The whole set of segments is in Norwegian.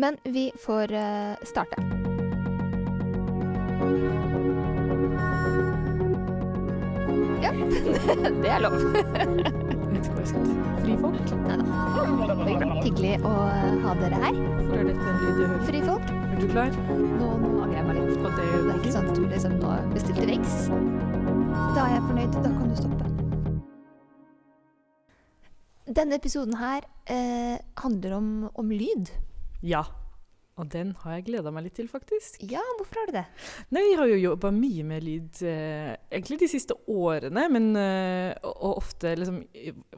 Men vi får eh, starte. Ja, det er lov. Frifolk? vet da. Hyggelig å ha dere her. Er hører? Frifolk. Er du klar? Nå, nå jeg meg litt. Og det Det er ikke sant sånn at du liksom nå bestilte riks. Da er jeg fornøyd. Da kan du stoppe. Denne episoden her eh, handler om, om lyd. Ja. Og den har jeg gleda meg litt til, faktisk. Ja, hvorfor har du det? Nei, Jeg har jo jobba mye med lyd eh, egentlig de siste årene, men eh, og, og ofte liksom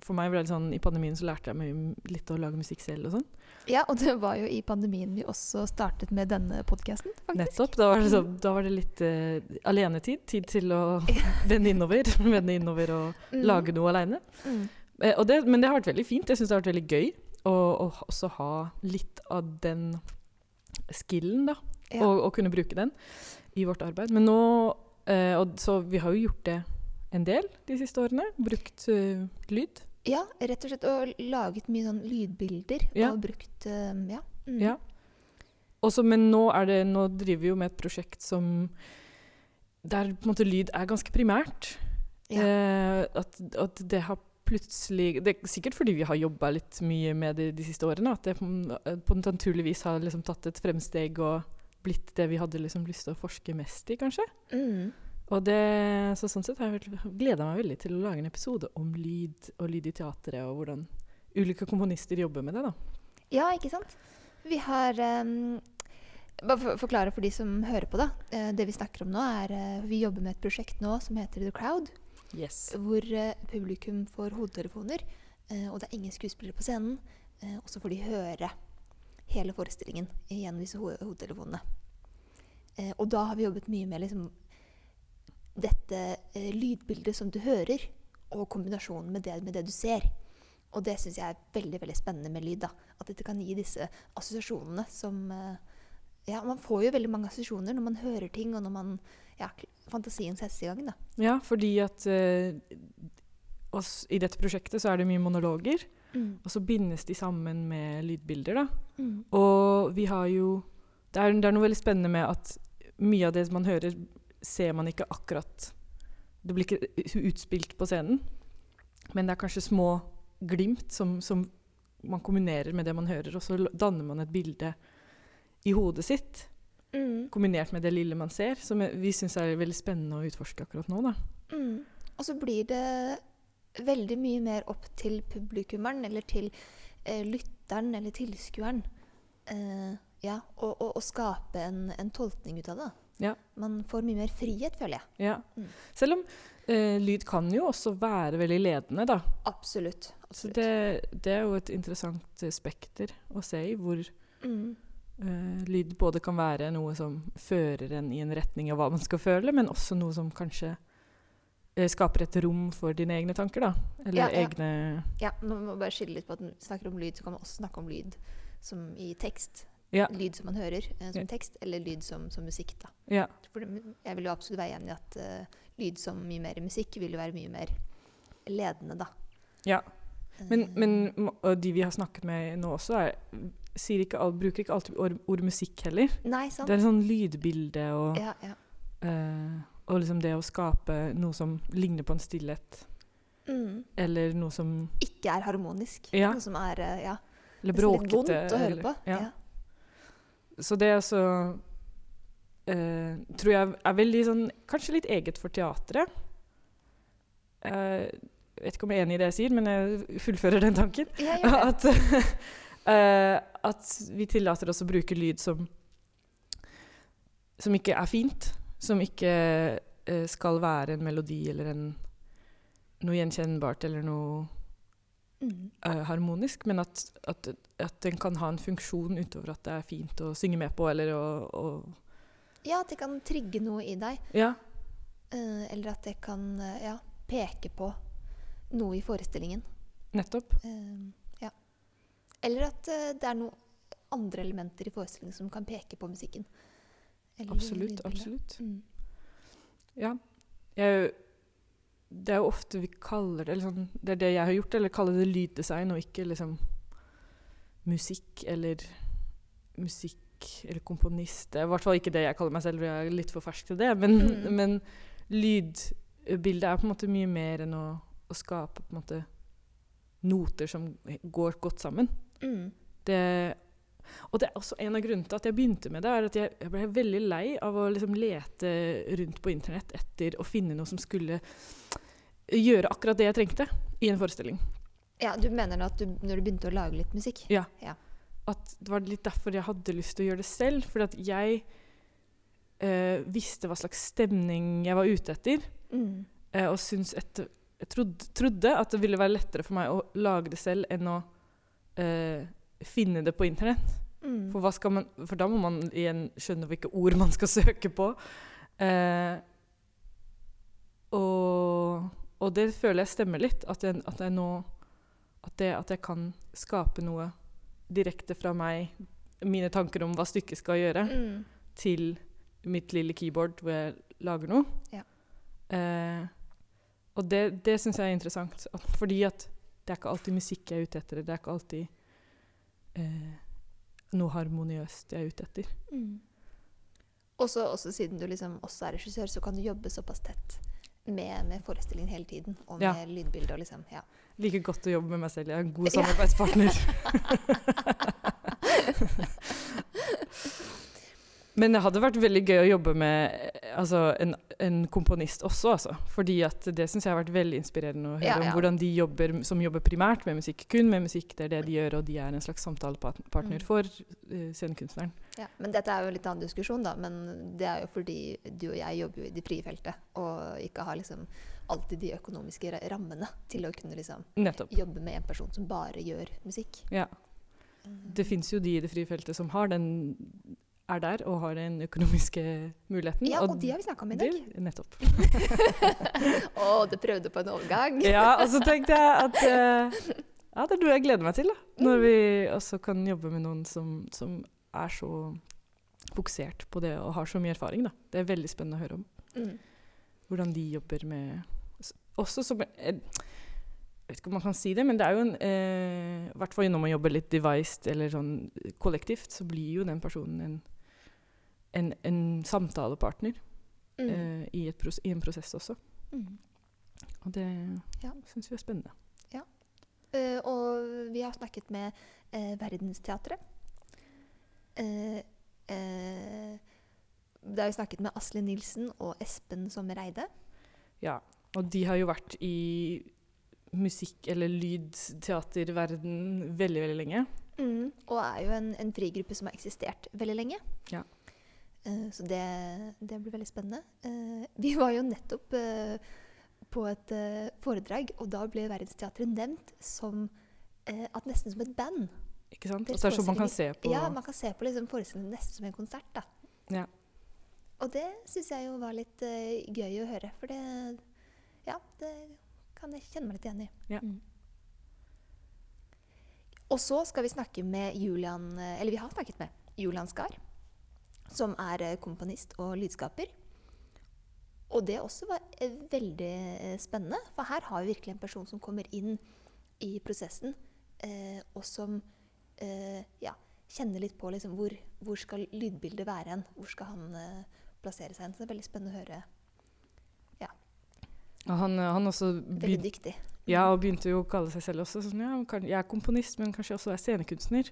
For meg var det sånn i pandemien så lærte jeg meg litt å lage musikk selv og sånn. Ja, og det var jo i pandemien vi også startet med denne podkasten, faktisk. Nettopp. Da var det, så, da var det litt eh, alenetid. Tid til å vende innover. vende innover og Mm. lage noe aleine. Mm. Eh, men det har vært veldig fint. Jeg syns det har vært veldig gøy å, og også ha litt av den skillen, da. Ja. Og, og kunne bruke den i vårt arbeid. Men nå eh, og, Så vi har jo gjort det en del de siste årene. Brukt uh, lyd. Ja, rett og slett. Og laget mye sånn lydbilder. Ja. Og brukt uh, Ja. Mm. Ja. Også, men nå, er det, nå driver vi jo med et prosjekt som Der på en måte lyd er ganske primært. Ja. Eh, at, at det har plutselig Det er sikkert fordi vi har jobba litt mye med det de siste årene, at det på, på naturlig vis har liksom tatt et fremsteg og blitt det vi hadde liksom lyst til å forske mest i, kanskje. Mm. Og det, så sånn sett har jeg gleda meg veldig til å lage en episode om lyd og lyd i teatret, og hvordan ulike komponister jobber med det. da. Ja, ikke sant? Vi har um, Bare for forklare for de som hører på, da. Eh, det vi snakker om nå, er eh, Vi jobber med et prosjekt nå som heter The Crowd. Yes. Hvor eh, publikum får hodetelefoner, eh, og det er ingen skuespillere på scenen. eh, og så får de høre hele forestillingen gjennom disse ho hodetelefonene. Og da har vi jobbet mye med liksom dette lydbildet som du hører, og kombinasjonen med det, med det du ser. Og det syns jeg er veldig veldig spennende med lyd. da, At dette kan gi disse assosiasjonene som Ja, man får jo veldig mange assosiasjoner når man hører ting, og når man ja, fantasien settes i gang. da. Ja, fordi at eh, oss, i dette prosjektet så er det mye monologer, og så bindes de sammen med lydbilder. da. Mm. Og vi har jo det er, det er noe veldig spennende med at mye av det man hører, ser man ikke akkurat Det blir ikke utspilt på scenen, men det er kanskje små glimt som, som man kombinerer med det man hører, og så danner man et bilde i hodet sitt, Mm. kombinert med det lille man ser, som vi syns er veldig spennende å utforske akkurat nå. da. Mm. Og så blir det veldig mye mer opp til publikummeren, eller til eh, lytteren eller tilskueren, eh, ja, å, å, å skape en, en tolkning ut av det. Ja. Man får mye mer frihet, føler jeg. Ja. Mm. Selv om eh, lyd kan jo også være veldig ledende, da. Absolutt. Så det, det er jo et interessant spekter å se i, hvor Mm. Eh, lyd både kan være noe som fører en i en retning av hva man skal føle, men også noe som kanskje uh, skaper et rom for dine egne tanker, da. Eller Ja, ja. egne Ja, nå må bare skille litt på at når vi snakker om lyd, så kan man også snakke om lyd som i tekst. Ja. Lyd som man hører uh, som tekst, eller lyd som, som musikk. da. Ja. For jeg vil jo absolutt være enig i at lyd som mye mer musikk vil jo være mye mer ledende, da. ja. Men, Eh, men de vi har snakket med nå også, er, ikke, al- bruker ikke alltid ord, ord musikk heller. Nei, sant? Det er sånn lydbilde og, Ja, ja. Uh, og liksom det å skape noe som ligner på en stillhet, Mm. eller noe som Ikke er harmonisk. Ja. Noe som er uh, ja, Eller nesten litt vondt å høre eller- på. Ja. Så det er så uh, Tror jeg er veldig sånn Kanskje litt eget for teatret. Jeg vet ikke om jeg er enig i det jeg sier, men jeg fullfører den tanken. Ja, ja. At, uh, at vi tillater oss å bruke lyd som Som ikke er fint. Som ikke uh, skal være en melodi eller en, noe gjenkjennbart eller noe Mm. eh, harmonisk, men at, at, at den kan ha en funksjon utover at det er fint å synge med på, eller å, å Ja, at det kan trigge noe i deg. Ja. eller at det kan ja, peke på noe i forestillingen. Nettopp. Eh, ja. Eller at eh, det er noen andre elementer i forestillingen som kan peke på musikken. Eller Absolutt. Absolutt. Mm. Ja. Jeg, det er jo ofte vi kaller det eller sånn, Det er det jeg har gjort, eller kaller det lyddesign, og ikke liksom musikk eller musikk eller komponist. Det er i hvert fall ikke det jeg kaller meg selv, for jeg er litt for fersk til det. Men, Mm. men lydbildet er på en måte mye mer enn å, å skape på en måte noter som går godt sammen. Mm. Det, og det er også en av grunnene til at jeg begynte med det, er at jeg, jeg ble veldig lei av å liksom lete rundt på internett etter å finne noe som skulle gjøre akkurat det jeg trengte i en forestilling. Ja, du mener at du, når du begynte å lage litt musikk? Ja. Ja. At det var litt derfor jeg hadde lyst til å gjøre det selv. Fordi at jeg eh, visste hva slags stemning jeg var ute etter. Mm. Eh, og syns etter, jeg trodde, trodde at det ville være lettere for meg å lage det selv enn å eh, finne det på internett. Mm. For, hva skal man, for da må man igjen skjønne hvilke ord man skal søke på. Eh, og, og det føler jeg stemmer litt. At jeg, at jeg nå at, det, at jeg kan skape noe direkte fra meg, mine tanker om hva stykket skal gjøre, Mm. til mitt lille keyboard hvor jeg lager noe. Ja. Eh, og det, det syns jeg er interessant. At, fordi at det er ikke alltid musikk jeg er ute etter. Det er ikke alltid eh, noe harmoniøst jeg er ute etter. Mm. Også, også siden du liksom også er regissør, så kan du jobbe såpass tett med, med forestillingen hele tiden. Og med Ja. lydbildet og liksom Ja. Liker godt å jobbe med meg selv. Jeg er en god Ja. Men det hadde vært veldig gøy å jobbe med eh, altså, en, en komponist også, altså. Fordi at det syns jeg har vært veldig inspirerende å høre Ja, om hvordan de jobber, som jobber primært med musikk. Kun med musikk, det er det de gjør, og de er en slags samtalepartner Mm. for uh, scenekunstneren. Ja, men dette er jo en litt annen diskusjon, da. Men det er jo fordi du og jeg jobber jo i det frie feltet, og ikke har liksom alltid de økonomiske rammene til å kunne liksom Nettopp. jobbe med en person som bare gjør musikk. Ja. Det fins jo de i det frie feltet som har den er der og har den økonomiske muligheten. Ja, og de har vi snakka om i dag. De, Nettopp. Å, du prøvde på en overgang. Ja, og så tenkte jeg at uh, ja, det er noe jeg gleder meg til. da. Når vi også kan jobbe med noen som, som er så fokusert på det og har så mye erfaring. da. Det er veldig spennende å høre om. Mm. Hvordan de jobber med Også som eh, Jeg vet ikke om man kan si det, men det er jo en eh, I hvert fall når man jobber litt devised eller sånn kollektivt, så blir jo den personen en, en, en samtalepartner Mm. eh, i, pros i en prosess også. Mm. Og det Ja. syns vi er spennende. Eh, og vi har snakket med uh, Verdensteatret. Uh, da har vi snakket med Asle Nilsen og Espen Sommereide. Ja, og de har jo vært i musikk- eller lydteaterverden veldig, veldig lenge. Mm. Og er jo en, en frigruppe som har eksistert veldig lenge. Ja. Eh, så det, det blir veldig spennende. Eh, vi var jo nettopp eh, på et foredrag, og da ble Verdensteatret nevnt som at nesten som et band. Ikke sant? At det er sånn man kan se på Ja, man kan se på liksom forestillingen nesten som en konsert. da. Ja. Og det syns jeg jo var litt uh, gøy å høre, for det Ja, det kan jeg kjenne meg litt igjen i. Ja. Mm. Og så skal vi snakke med Julian Eller vi har snakket med Julian Skar, som er eh, komponist og lydskaper. Og det også var eh, veldig eh, spennende, for her har vi virkelig en person som kommer inn i prosessen, eh, og som eh, ja, kjenner litt på liksom, hvor, hvor skal lydbildet være hen. Hvor skal han eh, plassere seg hen. Så det er veldig spennende å høre. Og han, han også Veldig dyktig. ja, og begynte jo å kalle seg selv også sånn, ja, jeg er komponist, men kanskje også er scenekunstner.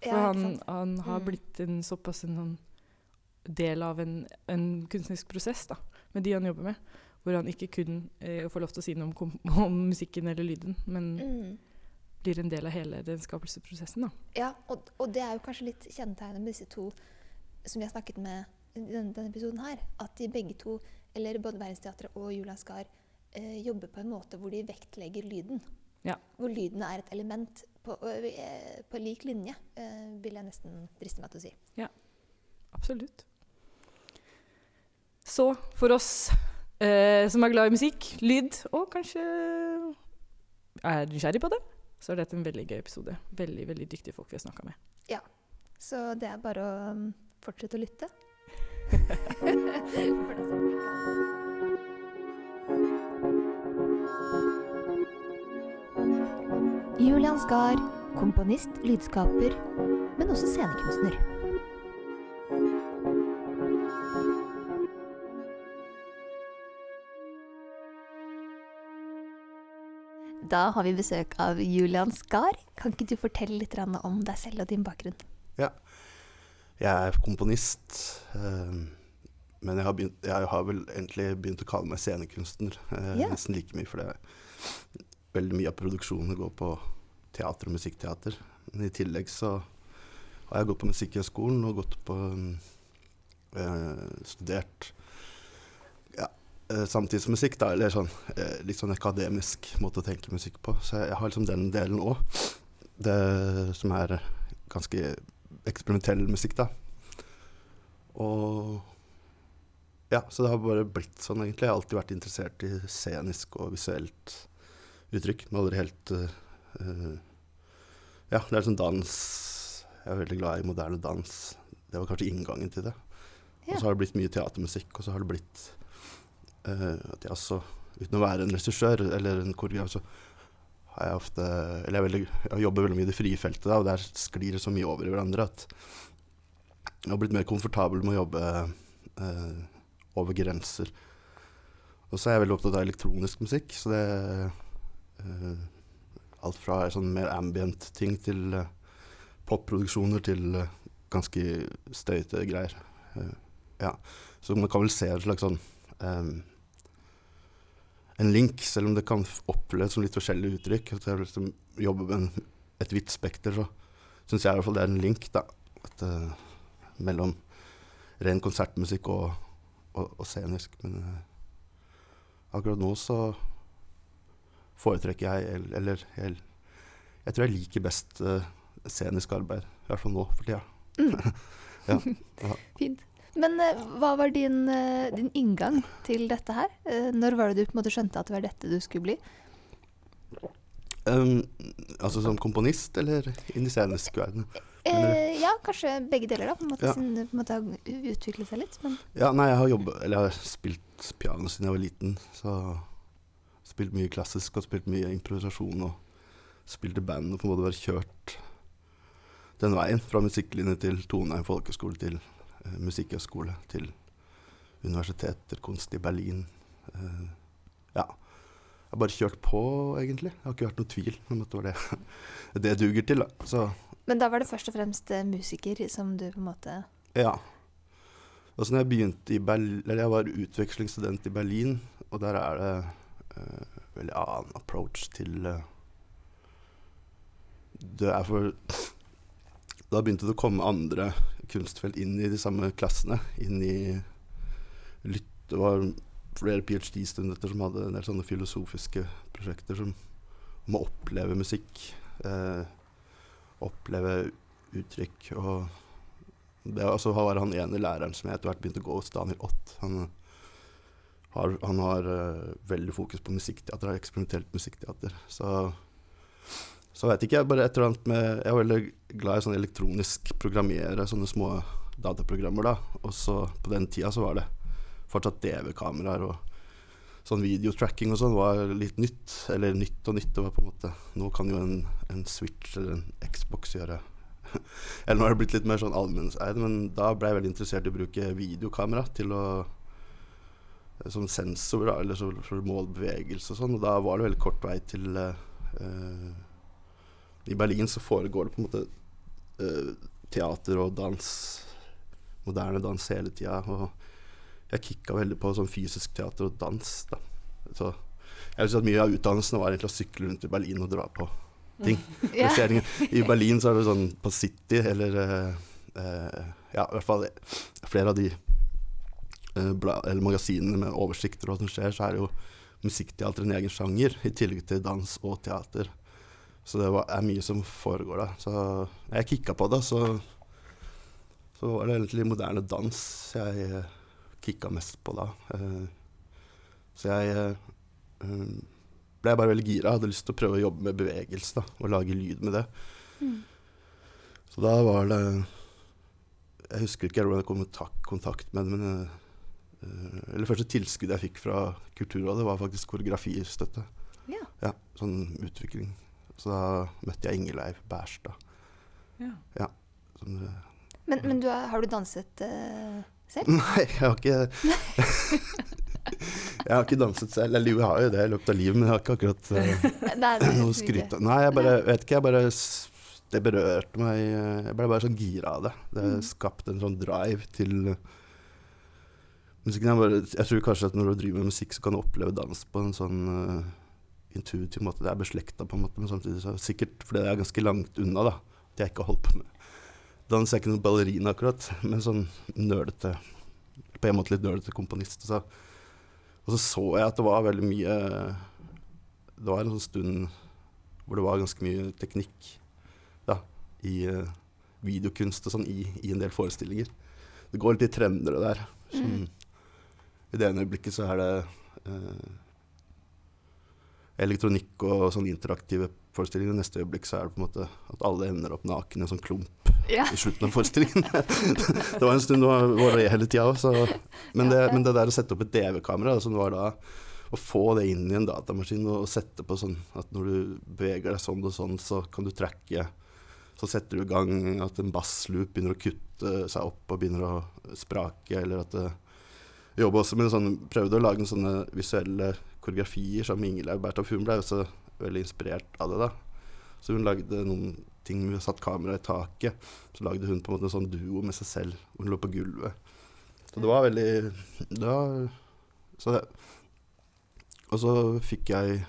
For Ja, han, han har Mm. blitt en såpass en sånn del av en, en kunstnerisk prosess da, med de han jobber med. Hvor han ikke kun eh, får lov til å si noe om, om musikken eller lyden, men Mm. blir en del av hele den skapelsesprosessen. da. Ja, og, og det er jo kanskje litt kjennetegnet med disse to som vi har snakket med i denne, denne episoden her. At de begge to, eller både Verdensteatret og Julian Skar, eh, jobber på en måte hvor de vektlegger lyden. Ja. Hvor lyden er et element på, eh, på lik linje, eh, vil jeg nesten driste meg til å si. Ja, Absolutt. Så for oss eh, som er glad i musikk, lyd, og kanskje er nysgjerrig på det, så er dette en veldig gøy episode. Veldig veldig dyktige folk vi har snakka med. Ja. Så det er bare å um, fortsette å lytte. Julian Skar, komponist, lydskaper, men også scenekunstner. Da har vi besøk av Julian Skar. Kan ikke du fortelle litt om deg selv og din bakgrunn? Ja. Jeg er komponist. Eh, men jeg har, begynt, jeg har, vel egentlig begynt å kalle meg scenekunstner. Ja. Nesten like mye, for det veldig mye av produksjonen går på teater og musikkteater. Men i tillegg så har jeg gått på Musikkhøgskolen og gått på øh, studert samtidsmusikk, da, eller sånn eh, litt sånn akademisk måte å tenke musikk på. Så jeg, har liksom den delen òg. Det som er ganske eksperimentell musikk, da. Og ja, så det har bare blitt sånn, egentlig. Jeg har alltid vært interessert i scenisk og visuelt uttrykk. Men aldri helt eh, eh, Ja, det er sånn dans Jeg er veldig glad i moderne dans. Det var kanskje inngangen til det. Ja. Og så har det blitt mye teatermusikk, og så har det blitt eh, at jeg også, uten å være en regissør eller en koreograf, så har jeg ofte Eller jeg, veldig, jeg jobber veldig mye i det frie feltet, da, og der sklir det så mye over i hverandre at jeg har blitt mer komfortabel med å jobbe eh, over grenser. Og så er jeg veldig opptatt av elektronisk musikk, så det eh, Alt fra sånn mer ambient ting til eh, popproduksjoner til eh, ganske støyte greier. Eh, ja. Så man kan vel se en slags sånn eh, En link, selv om det kan oppleves som litt forskjellige uttrykk. At jeg liksom jobber med et vidt spekter, så syns jeg i hvert fall det er en link da, at, uh, mellom ren konsertmusikk og, og, og scenisk. Men uh, akkurat nå så foretrekker jeg el- Eller jeg, jeg tror jeg liker best uh, scenisk arbeid. I hvert fall nå for tida. Mm. Fint. Men eh, hva var din, eh, din inngang til dette her? Eh, når var det du på en måte skjønte at det var dette du skulle bli? Um, altså som komponist, eller inn i scenisk verden? Eh, ja, kanskje begge deler, da. På en måte, Ja. Siden en måte har utviklet seg litt. Men Ja, nei, jeg har jobbet Eller jeg har spilt piano siden jeg var liten. Så spilt mye klassisk og spilt mye improvisasjon og spilt i band og på en måte vært kjørt den veien. Fra musikklinje til Toneheim folkeskole til musikkhøgskole til universiteter, kunst i Berlin. Eh, ja. Jeg har bare kjørt på, egentlig. Det har ikke vært noen tvil om at det var det det duger til. Da. Så Men da var det først og fremst eh, musiker som du på en måte Ja. Og så når jeg begynte i Berlin Eller jeg var utvekslingsstudent i Berlin, og der er det uh, veldig annen approach til eh, Det er for Da begynte det å komme andre kunstfelt inn i de samme klassene. Inn i lytt... Det var flere ph.d.-studenter som hadde en del sånne filosofiske prosjekter som om å oppleve musikk. eh, oppleve uttrykk og det altså var han ene læreren som jeg etter hvert begynte å gå hos, Daniel Ott. Han har, han har uh, veldig fokus på musikkteater, har eksperimentelt musikkteater. Så, så veit ikke jeg, bare et eller annet med Jeg er veldig glad i sånn elektronisk programmere, sånne små dataprogrammer, da. Og så på den tida så var det fortsatt DV-kameraer og sånn videotracking og sånn var litt nytt. Eller nytt og nytt. Det var på en måte Nå kan jo en, en Switch eller en Xbox gjøre Eller nå har det blitt litt mer sånn allmennseid, men da ble jeg veldig interessert i å bruke videokamera til å som sensor, da, eller for å bevegelse og sånn. Og da var det veldig kort vei til eh, I Berlin så foregår det på en måte eh, teater og dans, moderne dans hele tida. Og jeg kicka veldig på sånn fysisk teater og dans. Da. Så jeg vil si at mye av utdannelsen var egentlig å sykle rundt i Berlin og dra på ting. Ja. I Berlin så er det sånn på City, eller eh, Ja, i hvert fall flere av de uh, bla, eller magasinene med oversikter og hva som skjer, så er jo musikkteater en egen sjanger, i tillegg til dans og teater. Så det var, er mye som foregår da. Så jeg kicka på det, så, så var det egentlig moderne dans jeg eh, kicka mest på da. Eh, så jeg eh, eh, ble bare veldig gira. Hadde lyst til å prøve å jobbe med bevegelse da, og lage lyd med det. Mm. Så da var det Jeg husker ikke hvordan jeg kom i kontakt med det, men Eller første tilskuddet jeg fikk fra Kulturrådet, var faktisk koreografistøtte. Ja. Ja, sånn utvikling. Så da møtte jeg Ingeleiv Bærstad. Ja. Som Men, men du har, har du danset uh, selv? Nei, jeg har ikke Jeg har ikke danset selv. Eller jo, jeg har jo det i løpet av livet, men jeg har ikke akkurat uh, Nei, noe å skryte av. Nei, jeg bare vet ikke. Jeg bare Det berørte meg eh, Jeg ble bare sånn gira av det. Det Mm. skapte en sånn drive til musikken. Jeg, bare, jeg tror kanskje at når du driver med musikk, så kan du oppleve dans på en sånn eh, intuitiv måte. Det er beslekta på en måte, men samtidig så sikkert fordi det er ganske langt unna, da. At jeg ikke har holdt på med dans. Jeg er ikke noen ballerina, akkurat, men sånn nerdete På en måte litt nerdete komponist. Så. Og så så jeg at det var veldig mye Det var en sånn stund hvor det var ganske mye teknikk da, i eh, videokunst og sånn i, i en del forestillinger. Det går litt i trender det der. Sånn, Mm. I det ene øyeblikket så er det eh, elektronikk og sånn interaktive forestillinger. I neste øyeblikk så er det på en måte at alle ender opp naken i en sånn klump Ja. i slutten av forestillingen. det var en stund det var, var det hele tida òg, men, det- men det der å sette opp et DV-kamera, som var da å få det inn i en datamaskin og sette på sånn at når du beveger deg sånn og sånn, så kan du trekke Så setter du i gang at en bassloop begynner å kutte seg opp og begynner å sprake, eller at det jobber også med sånn Prøvde å lage sånne visuelle koreografier som Ingelaug Berthoff. Hun ble også veldig inspirert av det, da. Så hun lagde noen ting med satt kamera i taket. Så lagde hun på en måte en sånn duo med seg selv, hvor hun lå på gulvet. Så det var veldig det var, så det, Og så fikk jeg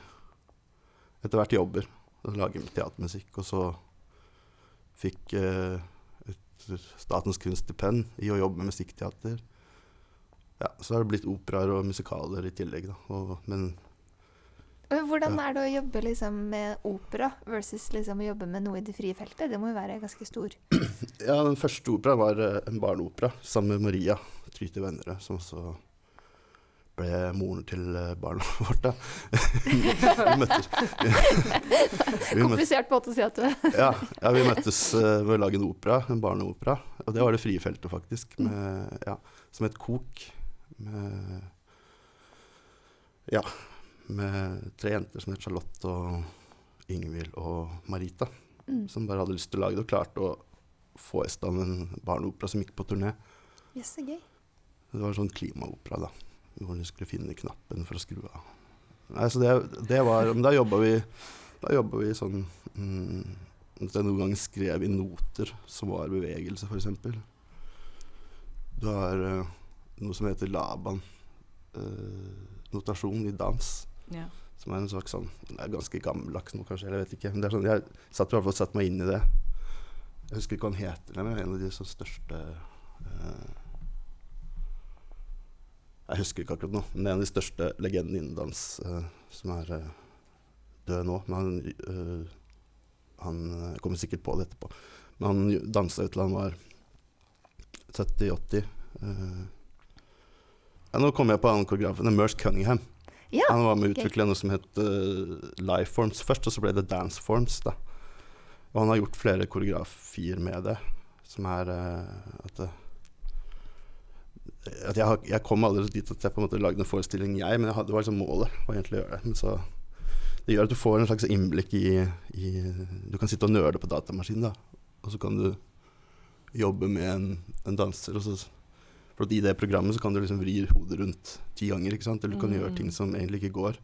etter hvert jobber. Og Lage teatermusikk. Og så fikk eh, et Statens kunststipend i å jobbe med musikkteater. Ja, så har det blitt operaer og musikaler i tillegg, da. Og, men Hvordan er det å jobbe liksom, med opera versus liksom, å jobbe med noe i det frie feltet? Det må jo være ganske stor. Ja, den første operaen var uh, en barneopera sammen med Maria Tryte Vennerød, som også ble moren til eh, barna vårt. da. vi møttes vi Komplisert måte å si at du ja, ja, vi møttes uh, ved å lage en opera, en barneopera. Og det var det frie feltet, faktisk. Med, ja, som het Kok. Med, ja, med tre jenter som het Charlotte og Ingvild og Marita. mm. Som bare hadde lyst til å lage det, og klarte å få i stand en barneopera som gikk på turné. Yes, så gøy. Det var en sånn klimaopera, da. Hvor de skulle finne knappen for å skru av. Nei, så det, det var Men da jobba vi Da jobba vi sånn mm, At jeg noen ganger skrev i noter som var bevegelse, f.eks. Du har eh, noe som heter Laban. eh, i dans. Ja. Som er en slags sånn Det er ganske gammeldags nå, kanskje. Jeg vet ikke. Men det er sånn, jeg satt i hvert fall satt meg inn i det. Jeg husker ikke hva han heter, men en av de så største uh, Jeg husker ikke akkurat nå, men det er en av de største legendene innen dans uh, som er uh, død nå. Men han, han kommer sikkert på det etterpå. Men han dansa ut til han var 70-80. Eh. Nå kommer jeg på det er Merce Cunningham. Ja, Han var med å utvikle noe som het uh, Lifeforms først, og så ble det Danceforms. da. Og han har gjort flere koreografier med det, som er uh, at, det, at jeg, har, jeg kom aldri dit at jeg på en måte lagde en forestilling, jeg, men jeg hadde, det var liksom målet. var egentlig å gjøre det. Men så, det gjør at du får en slags innblikk i, i Du kan sitte og nøle på datamaskinen, da. Og så kan du jobbe med en, en danser, og så for I det programmet så kan du liksom vri hodet rundt ti ganger. ikke sant? Eller du kan Mm. gjøre ting som egentlig ikke går.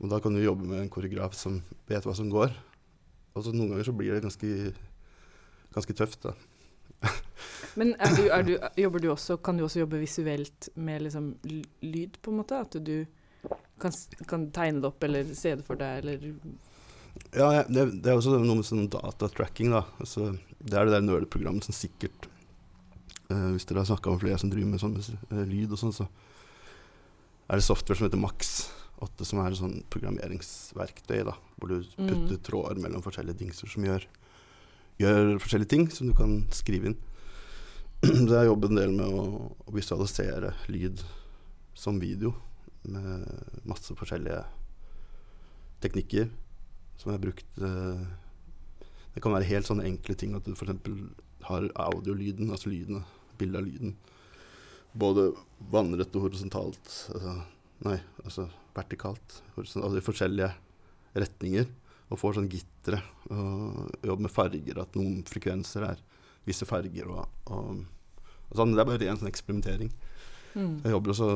Og da kan du jobbe med en koreograf som vet hva som går. Og så noen ganger så blir det ganske, ganske tøft. da. Men er du, er du, jobber du også, kan du også jobbe visuelt med liksom lyd, på en måte? At du kan, kan tegne det opp eller se det for deg, eller Ja, det, det er også noe med sånn datatracking. da. Altså, det er det der nøleprogrammet som sikkert Hvis dere har snakka med flere som driver med sånn eh, lyd og sånn, så er det software som heter Max 8, som er et sånn programmeringsverktøy, da, hvor du Mm. putter tråder mellom forskjellige dingser som gjør, gjør forskjellige ting som du kan skrive inn. Så jeg jobber en del med å, å visualisere lyd som video, med masse forskjellige teknikker som jeg har brukt eh, Det kan være helt sånne enkle ting at du f.eks. har audiolyden, altså lyden, bildet av lyden, både vannrett og horisontalt altså, Nei, altså vertikalt. Horisontalt, altså i forskjellige retninger. Og får sånn gittere. Og jobber med farger. At noen frekvenser er visse farger og, og, og sånn. Det er bare ren sånn eksperimentering. Mm. Jeg jobber også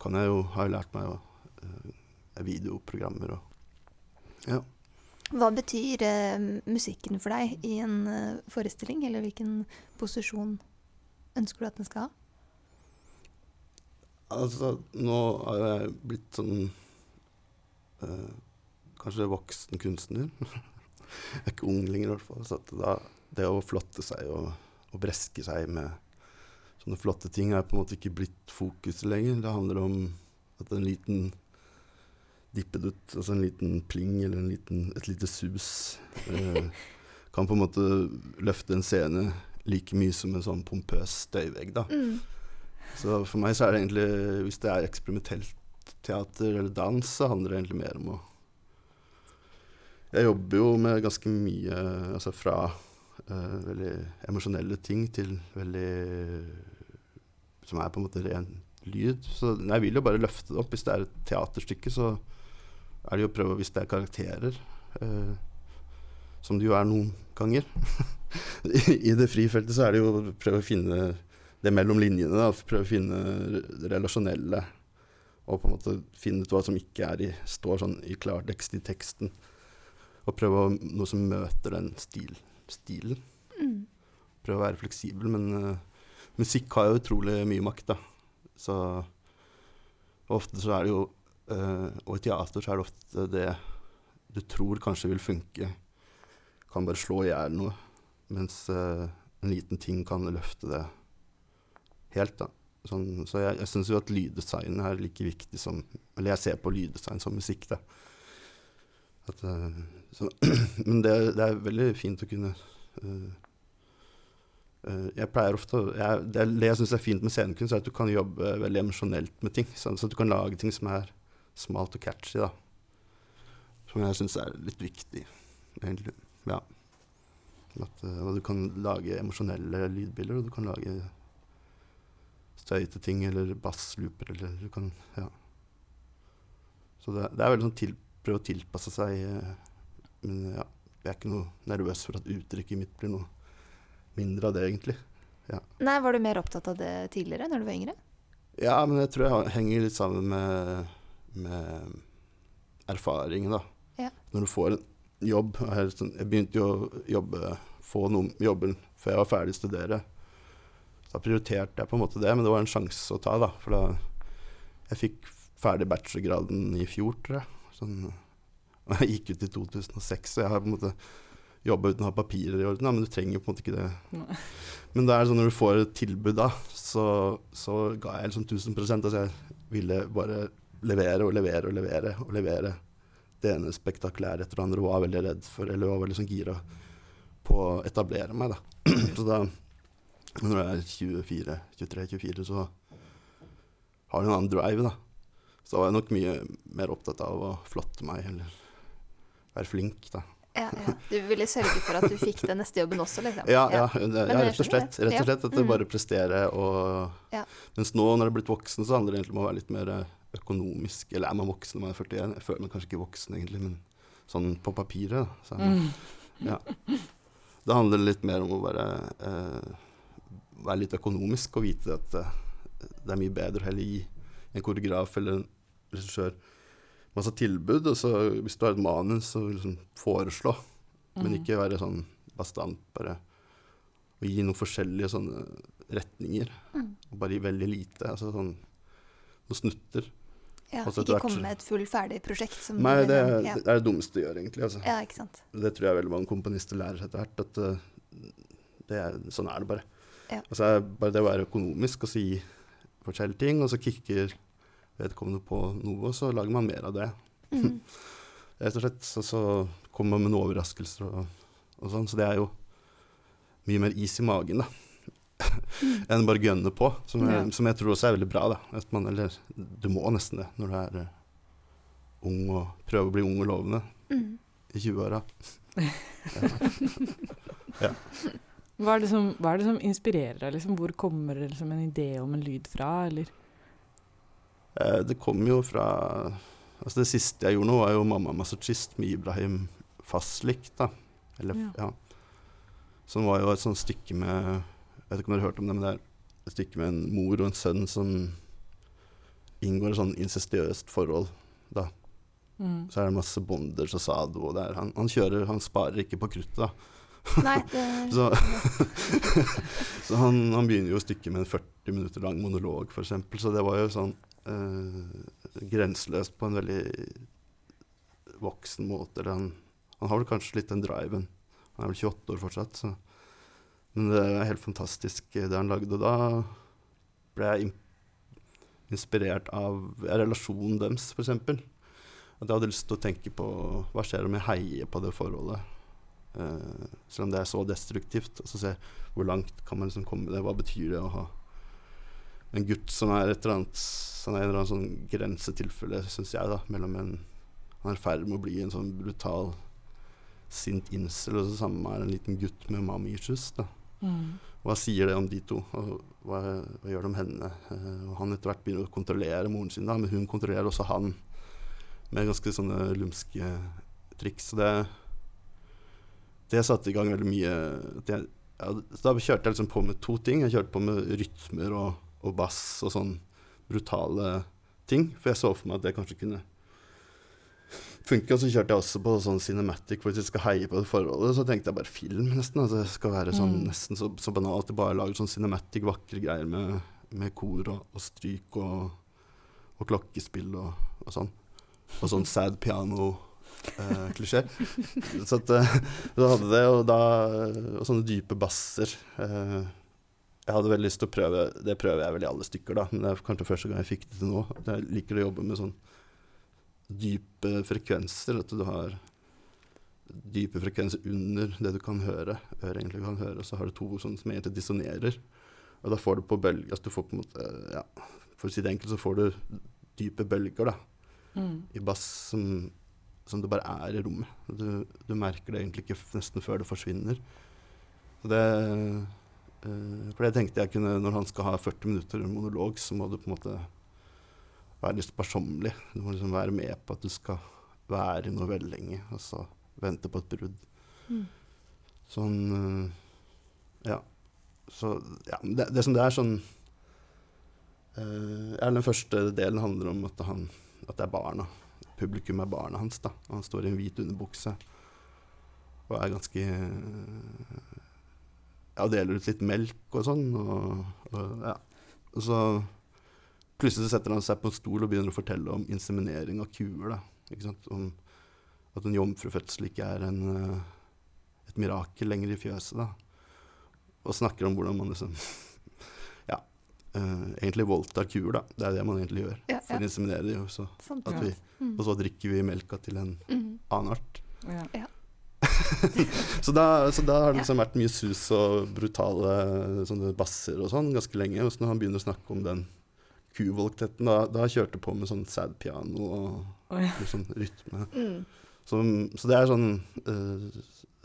kan jeg jo, har jeg lært meg å uh, videoprogrammer og Ja. Hva betyr eh, musikken for deg i en eh, forestilling, eller hvilken posisjon ønsker du at den skal ha? Altså, nå har jeg blitt sånn eh, Kanskje voksen kunstner. jeg er ikke ung lenger, i hvert fall. Så da, det å flotte seg og, og breske seg med sånne flotte ting er på en måte ikke blitt fokuset lenger. Det handler om at en liten dippedutt, altså en liten pling eller en liten, et lite sus, eh, kan på en måte løfte en scene like mye som en sånn pompøs støyvegg. da. Mm. Så for meg så er det egentlig, hvis det er eksperimentelt teater eller dans, så handler det egentlig mer om å Jeg jobber jo med ganske mye, altså fra uh, veldig emosjonelle ting til veldig Som er på en måte ren lyd. Så jeg vil jo bare løfte det opp. Hvis det er et teaterstykke, så er det jo å prøve, hvis det er karakterer, eh, som det jo er noen ganger I, I det frifeltet så er det jo å prøve å finne det mellom linjene. Da, prøve å finne det relasjonelle. Og på en måte finne ut hva som ikke i, står sånn i klartekst i teksten. Og prøve å, noe som møter den stil, stilen. Mm. Prøve å være fleksibel. Men uh, musikk har jo utrolig mye makt, da. Så ofte så er det jo uh, Og i teater så er det ofte det du tror kanskje vil funke, kan bare slå i hjel noe. Mens uh, en liten ting kan løfte det helt, da. Sånn, så jeg, jeg syns jo at lyddesign er like viktig som Eller jeg ser på lyddesign som musikk, da. At, uh, så, men det, det, er veldig fint å kunne uh, uh, Jeg pleier ofte jeg, Det, det jeg syns er fint med scenekunst, er at du kan jobbe veldig emosjonelt med ting. Sånn, så du kan lage ting som er smalt og catchy, da. Som jeg syns er litt viktig, egentlig. Ja. At, og du kan lage emosjonelle lydbilder, og du kan lage støyete ting eller basslooper eller du kan Ja. Så det, det er veldig sånn til, prøve å tilpasse seg. eh, Men ja, jeg er ikke noe nervøs for at uttrykket mitt blir noe mindre av det, egentlig. Nei, Var du mer opptatt av det tidligere, når du var yngre? Ja, men jeg tror jeg henger litt sammen med, med erfaring, da. Ja. Når du får en jobb Jeg, sånn, begynte jo å jobbe, få noen jobber før jeg var ferdig å studere. Så da prioriterte jeg på en måte det, men det var en sjanse å ta, da. For da Jeg fikk ferdig bachelorgraden i fjor, tror jeg. Sånn, og jeg gikk ut i 2006, så jeg har på en måte jobba uten å ha papirer i orden. Da, men du trenger på en måte ikke det. Nei. Men det er sånn når du får et tilbud da, så, så ga jeg liksom 1000% Altså jeg ville bare levere og levere og levere og levere det ene spektakulære etter det andre og var veldig redd for, eller var veldig sånn gira på å etablere meg, da. så da når du er 24-23-24, så har du en annen drive, da. Så da var jeg nok mye mer opptatt av å flotte meg eller være flink, da. Ja, ja. Du ville sørge for at du fikk den neste jobben også, liksom? Ja, ja, ja rett og slett. det. Rett og slett at det Mm. bare prestere og Ja. Mens nå når jeg er blitt voksen, så handler det egentlig om å være litt mer eh, økonomisk. Eller er man voksen når man er 41? Jeg føler meg kanskje ikke voksen egentlig, men sånn på papiret. Så, Mm. ja. Det handler litt mer om å være, eh, være litt økonomisk og vite at eh, det er mye bedre å heller gi en koreograf eller en regissør masse tilbud, og så hvis du har et manus, så liksom foreslå. Men Mm. ikke være sånn bastant, bare å gi noen forskjellige sånne retninger. Mm. Og bare gi veldig lite. Altså sånn noen snutter. Ja, Altså, ikke komme med et full ferdig prosjekt. Som Nei, det, er, ja. det er det dummeste du gjør, egentlig. Altså. ja, ikke sant. Det tror jeg veldig mange komponister lærer seg etter hvert. At eh, det er, sånn er det bare. Ja. Altså, bare det å være økonomisk og si forskjellige ting, og så kicker vedkommende på noe, og så lager man mer av det. Mm. Rett og slett. Så, så kommer man med noen overraskelser og, og sånn. Så det er jo mye mer is i magen, da. Enn bare gønne på. Som jeg, Ja. som jeg tror også er veldig bra, da. At man, eller du må nesten det når du er uh, ung og prøver å bli ung og lovende Mm. i 20-åra. Hva, er det som, hva er det som inspirerer deg? Liksom? Hvor kommer det liksom en idé om en lyd fra? Eller? Eh, det kom jo fra Altså Det siste jeg gjorde nå, var jo 'Mamma masochist' med Ibrahim Faslik. da. Eller, Ja. ja. Som var jo et sånt stykke med vet ikke om dere har hørt om det, men det er et stykke med en mor og en sønn som inngår et sånn incestiøst forhold. Da. Mm. Så er det masse bonders og sado, og det er, han, han kjører Han sparer ikke på kruttet, da. Nei, det Så, så han, han begynner jo stykket med en 40 minutter lang monolog, f.eks. Så det var jo sånn eh, grenseløst på en veldig voksen måte. Eller han, han har vel kanskje litt den driven. Han er vel 28 år fortsatt, så Men det er helt fantastisk eh, det han lagde. Og da ble jeg inspirert av relasjonen deres, f.eks. At jeg hadde lyst til å tenke på hva skjer om jeg heier på det forholdet. Uh, selv om det er så destruktivt. Og så se hvor langt kan man liksom komme med det. Hva betyr det å ha en gutt som er et eller annet Han en eller annen sånn grensetilfelle, syns jeg, da, mellom en Han er i ferd med å bli en sånn brutal, sint incel, og så sammen er en liten gutt med mommy issues. da. Mm. Hva sier det om de to, hva, hva gjør det om henne? Eh, han etter hvert begynner å kontrollere moren sin, da, men hun kontrollerer også han med ganske sånne lumske triks. Det, det satte i gang veldig mye det, ja, Da kjørte jeg liksom på med to ting. Jeg kjørte på med rytmer og, og bass og sånn brutale ting. For jeg så for meg at det kanskje kunne funke. Og så kjørte jeg også på sånn cinematic, for hvis jeg skal heie på det forholdet, så tenkte jeg bare film, nesten. Altså, det skal være sånn, Mm. nesten så, så banalt. Jeg bare lager sånn cinematic, vakre greier med, med kor og, og stryk og, og klokkespill og, og sånn. Og sånn sad piano-klisjé. så at, eh, så hadde det, og da Og sånne dype basser. eh, jeg hadde veldig lyst til å prøve Det prøver jeg vel i alle stykker, da, men det er kanskje første gang jeg fikk det til nå. Jeg liker å jobbe med sånn dype frekvenser. At du har dype frekvenser under det du kan høre, øret egentlig kan høre. Og så har du to sånne som egentlig dissonerer. Og da får du på bølger altså du får på en måte, ja, For å si det enkelt, så får du dype bølger da, Mm. i bass som, som det bare er i rommet. Du, du merker det egentlig ikke nesten før det forsvinner. Så det, eh, for det tenkte jeg kunne Når han skal ha 40 minutter monolog, så må du på en måte være litt sparsommelig. Du må liksom være med på at du skal være i noe veldig lenge, og så vente på et brudd. Mm. Sånn eh, Ja. Så ja, det, det som det er sånn eh, Den første delen handler om at, han, at det er barna. Publikum er barna hans. da Og Han står i en hvit underbukse og er ganske Ja, deler ut litt melk og sånn. Og, og, ja. og så plutselig så setter han seg på en stol og begynner å fortelle om inseminering av kuer. da ikke sant? Om at en jomfrufødsel ikke er en, eh, et mirakel lenger i fjøset. da og snakker om hvordan man liksom Ja. uh, egentlig voldtar kuer, da. Det er det man egentlig gjør. Ja, For å inseminere dem. og så, Sant. at Ja. vi, Mm. og så drikker vi melka til en Mm. annen art. Ja. så, da, så da har det liksom vært mye sus og brutale sånne basser og sånn ganske lenge. Og så når han begynner å snakke om den kuvoldtekten, da, da kjørte jeg på med sånn sad piano og oh, ja. litt sånn rytme. Mm. Så, så det er sånn uh,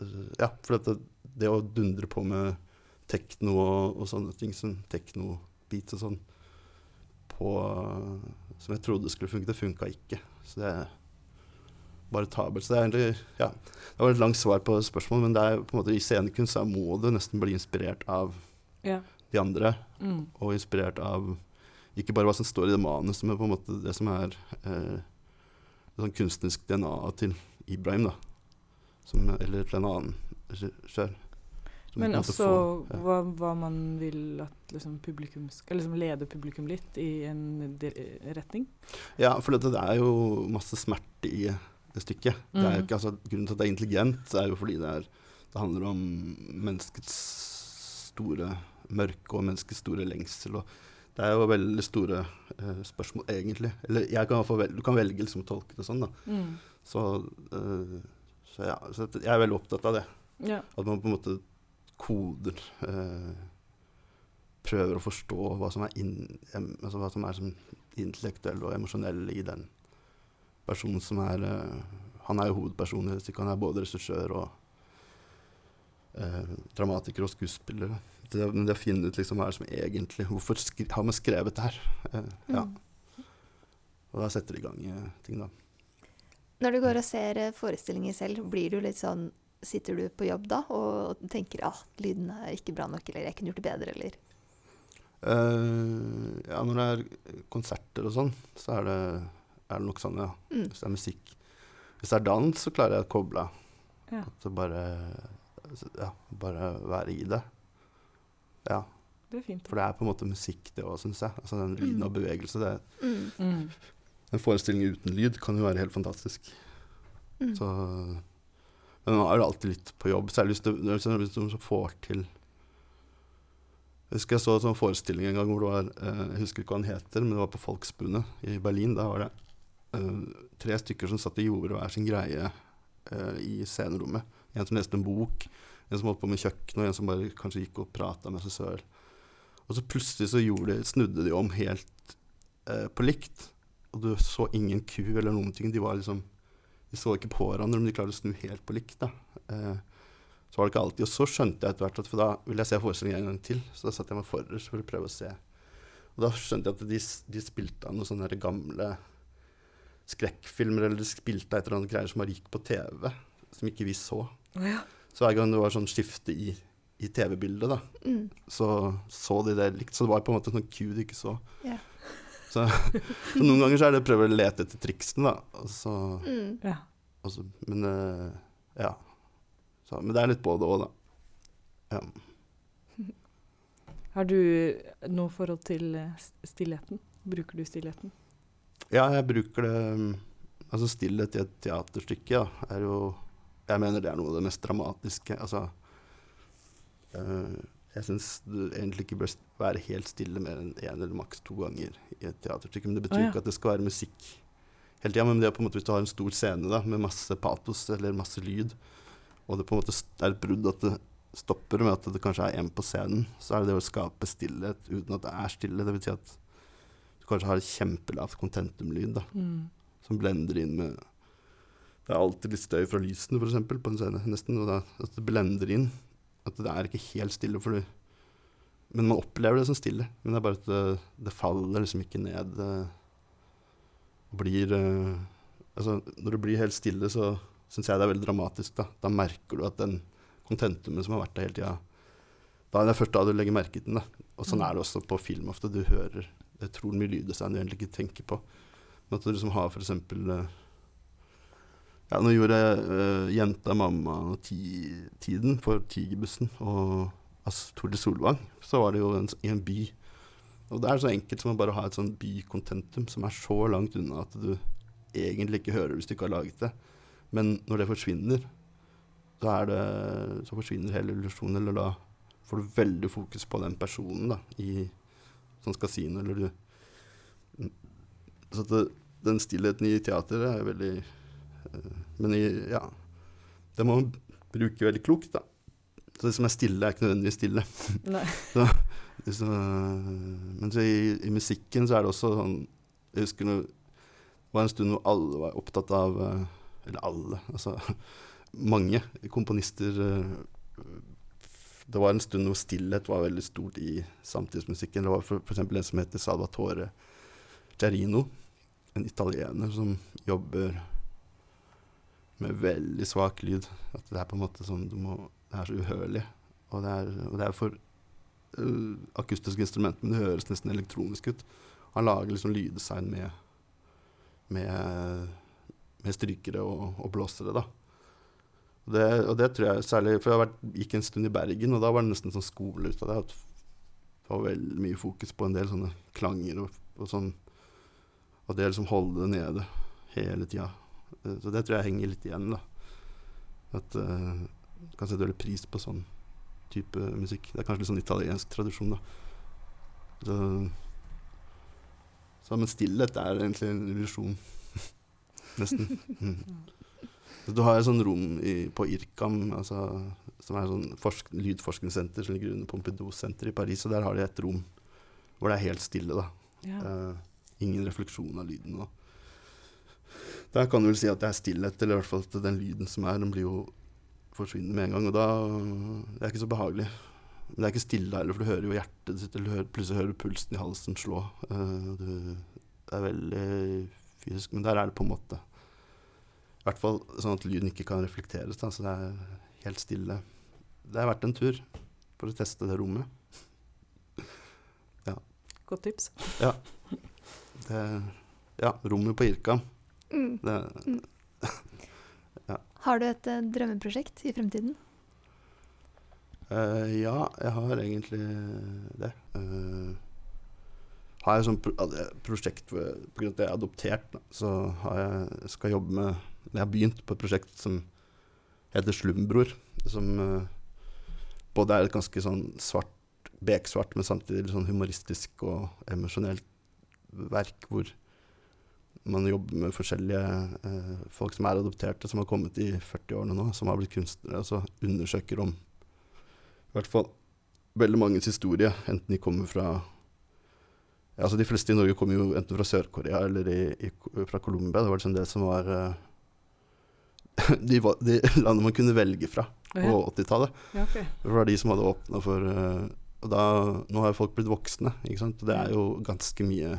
uh, Ja, for dette, det, å dundre på med tekno og, og sånne ting, som tekno-beats og sånn, på Som jeg trodde skulle funke, det funka ikke. Så det er bare tabelt. Så det er egentlig Ja, det var et langt svar på spørsmålet, men det er på en måte i scenekunst så må du nesten bli inspirert av Ja. de andre, Mm. og inspirert av ikke bare hva som står i det manuset, men på en måte det som er eh, det sånn kunstnerisk DNA til Ibrahim, da. Som, eller til en annen regissør. Men også få, hva, hva man vil at liksom, publikum skal liksom lede publikum litt i en retning. Ja, for det, det er jo masse smerte i det stykket. Det er jo Mhm. ikke, altså, grunnen til at det er intelligent, er jo fordi det, er, det handler om menneskets store mørke og menneskets store lengsel. Og det er jo veldig store eh, spørsmål, egentlig. Eller jeg kan i hvert fall vel, du kan velge liksom, å tolke det sånn, da. Mm. Så, eh, så, ja, så jeg er veldig opptatt av det. Ja. At man på en måte koder eh, Prøver å forstå hva som er, in, altså hva som er som intellektuell og emosjonell i den personen som er eh, Han er jo hovedpersonen i ikke stykket. Han er både regissør og eh, dramatiker og skuespiller. Det, men det å finne ut liksom hva er det som egentlig Hvorfor skri, har man skrevet det her? Eh, ja. Mm. Og da setter det i gang eh, ting, da. Når du går og ser eh, forestillinger selv, blir du litt sånn sitter du på jobb da og tenker at ah, lyden er ikke bra nok, eller jeg kunne gjort det bedre, eller Uh, ja, når det er konserter og sånn, så er det, er det nok sånn, ja. mm. Hvis det er musikk. Hvis det er dans, så klarer jeg å koble av. Ja. At det bare Ja, bare være i det. Ja. Det er fint. For det er på en måte musikk, det òg, syns jeg. Altså den lyden og bevegelse. Det, Mm. Mm. en forestilling uten lyd kan jo være helt fantastisk. Mm. Så, men man er jo alltid litt på jobb. Særlig hvis du, hvis du, hvis du får til Jeg husker jeg så en sånn forestilling en gang hvor det var eh, Jeg husker ikke hva den heter, men det var på Folksbundet i Berlin. Da var det uh, tre stykker som satt og gjorde hver sin greie uh, i scenerommet. En som leste en bok, en som holdt på med kjøkken, og en som bare kanskje gikk og prata med seg selv. Og så plutselig så de, snudde de om helt eh, på likt. Og du så ingen ku eller noen ting. De liksom De så ikke på hverandre, men de klarte å snu helt på likt. Eh, så var det ikke alltid. Og så skjønte jeg etter hvert at for da ville jeg se forestillingen en gang til. Så da satte jeg meg forrest for å prøve å se. Og da skjønte jeg at de, de spilte av noen sånne gamle skrekkfilmer, eller de spilte av et eller annet greier som bare gikk på TV, som ikke vi så. Ja. Så hver gang det var sånn skifte i, i TV-bildet, da, Mm. så så de det likt. Så det var på en måte sånn cue de ikke så. Yeah. Så, så noen ganger så er det å prøve å lete etter triksene, da. Og så, Mm. ja. og så, men eh, ja. Så, men det er litt både òg, da. Ja. Har du noe forhold til eh, stillheten? Bruker du stillheten? ja, jeg bruker det mm, Altså stillhet i et teaterstykke ja, er jo Jeg mener det er noe av det mest dramatiske. Altså eh, Jeg syns du egentlig ikke bør være helt stille mer enn én eller maks to ganger i et teaterstykke. Men det betyr oh, ja. ikke at det skal være musikk hele tida. Men det er på en måte hvis du har en stor scene da, med masse patos eller masse lyd, og det på en måte er et brudd at det stopper med at det kanskje er én på scenen, så er det det å skape stillhet uten at det er stille. Det vil si at du kanskje har et kjempelavt kontentumlyd da, Mm. som blender inn med Det er alltid litt støy fra lysene, eksempel, på en scene. nesten, og da, At det blender inn. At det er ikke helt stille. For du, men man opplever det som stille. Men det er bare at det, det faller liksom ikke ned. Det blir eh, Altså, når det blir helt stille, så syns jeg det er veldig dramatisk. Da Da merker du at den kontentumet som har vært der hele tida Da er det først da du legger merke til den. Og sånn er det også på film ofte. Du hører det tror mye lyddesign du egentlig ikke tenker på. Men at du liksom har for eh, Ja, nå gjorde uh, jenta mamma ti, tiden for Tigerbussen og altså, Tore Solvang. Så var det jo en, i en by. Og det er så enkelt som å bare ha et sånn bykontentum som er så langt unna at du egentlig ikke hører hvis du ikke har laget det. Men når det forsvinner, så, det, så forsvinner hele illusjonen. Eller da får du veldig fokus på den personen da, i, som skal si noe. Eller du Så at det, den stillheten i teateret er veldig Men ja Det må man bruke veldig klokt, da. Så det som er stille, er ikke nødvendigvis stille. Nei. Så, men så i, i musikken så er det også sånn Jeg husker noe, det var en stund hvor alle var opptatt av eh, Eller alle, altså mange komponister eh, Det var en stund hvor stillhet var veldig stort i samtidsmusikken. Det var eksempel en som heter Salvatore Cerino, en italiener som jobber med veldig svak lyd. At det er på en måte sånn du må, Det er så uhørlig. Og det er, og det er for uh, akustiske instrumenter, men det høres nesten elektronisk ut. Han lager liksom lyddesign med, med, med strykere og, og blåsere, da. Og det, og det tror jeg særlig For jeg vært, gikk en stund i Bergen, og da var det nesten sånn skole ut av det. Det var veldig mye fokus på en del sånne klanger og, og sånn. Og det liksom holde det nede hele tida. Eh, Så det tror jeg henger litt igjen, da. At uh, du kan sette veldig pris på sånn type musikk. Det er kanskje litt sånn italiensk tradisjon, da. Så, så men stillhet er egentlig en illusjon. Nesten. Mm. Så du har et sånt rom i, på IRCAM, altså, som er et sånn forsk lydforskningssenter som ligger under Pompidou-senteret i Paris, og der har de et rom hvor det er helt stille, da. Ja. Uh, ingen refleksjon av lyden. Og der kan du vel si at det er stillhet, eller i hvert fall at den lyden som er, den blir jo forsvinner med en gang. Og da Det er ikke så behagelig. Men det er ikke stille heller, for du hører jo hjertet ditt, eller hører, plutselig hører du pulsen i halsen slå. Eh, det er veldig fysisk, men der er det på en måte I hvert fall sånn at lyden ikke kan reflekteres. Da, så det er helt stille. Det har vært en tur for å teste det rommet. Godt tips. Det, ja, rommet på Irka. Mm. Det, Har du et uh, drømmeprosjekt i fremtiden? Uh, ja, jeg har egentlig det. Uh, har jeg sånn pro altså, prosjekt Pga. At jeg er adoptert, så har jeg, skal jobbe med Jeg har begynt på et prosjekt som heter Slumbror. Som både er et ganske sånn svart, beksvart, men samtidig sånn humoristisk og emosjonelt verk hvor man jobber med forskjellige eh, folk som er adopterte, som har kommet i 40-årene nå, som har blitt kunstnere, og så undersøker om i hvert fall veldig manges historie, enten de kommer fra ja, altså De fleste i Norge kommer jo enten fra Sør-Korea eller i, i, fra Colombia. Det var liksom det som var eh, de, de landene man kunne velge fra på ja. 80-tallet. Ja, okay. Det var de som hadde åpna for eh, Og da, nå har jo folk blitt voksne, ikke sant. Og det er jo ganske mye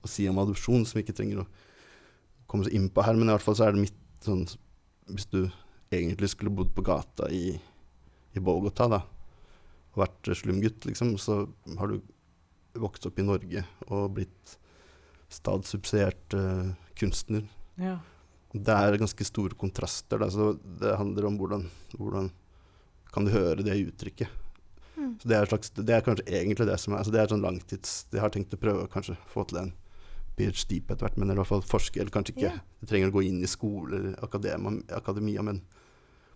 å si om adopsjon som vi ikke trenger å komme så inn på her. Men i hvert fall så er det mitt sånn Hvis du egentlig skulle bodd på gata i, i Bogotá, da, og vært slumgutt, liksom, så har du vokst opp i Norge og blitt statssubsidiert uh, kunstner. Ja. Det er ganske store kontraster. Da, så det handler om hvordan, hvordan kan du høre det uttrykket. Mm. Så det er, slags, det er kanskje egentlig det som er altså Det er sånn langtids Jeg har tenkt å prøve å kanskje få til en ph.d. på etter hvert, men i hvert fall forske, eller kanskje ikke yeah. Trenger å gå inn i skole eller akademia, akademia, men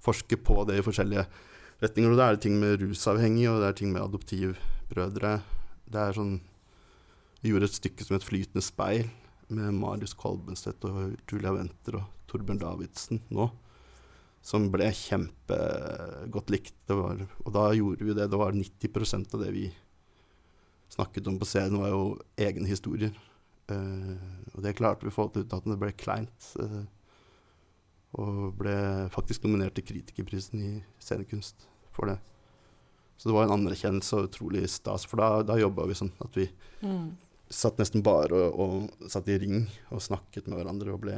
forske på det i forskjellige retninger. Og det er ting med rusavhengige, og det er ting med adoptivbrødre. Det er sånn Vi gjorde et stykke som het 'Flytende speil', med Marius Kolbenstedt og Julia Wenter og Torbjørn Davidsen nå. Som ble kjempegodt likt. Det var, og da gjorde vi det. Det var 90% av det vi snakket om på scenen, var jo egne historier. Eh, og det klarte vi å få til uten at det ble kleint. eh, og ble faktisk nominert til Kritikerprisen i scenekunst for det. Så det var en anerkjennelse og utrolig stas, for da, da jobba vi sånn at vi Mm. satt nesten bare og, og satt i ring og snakket med hverandre og ble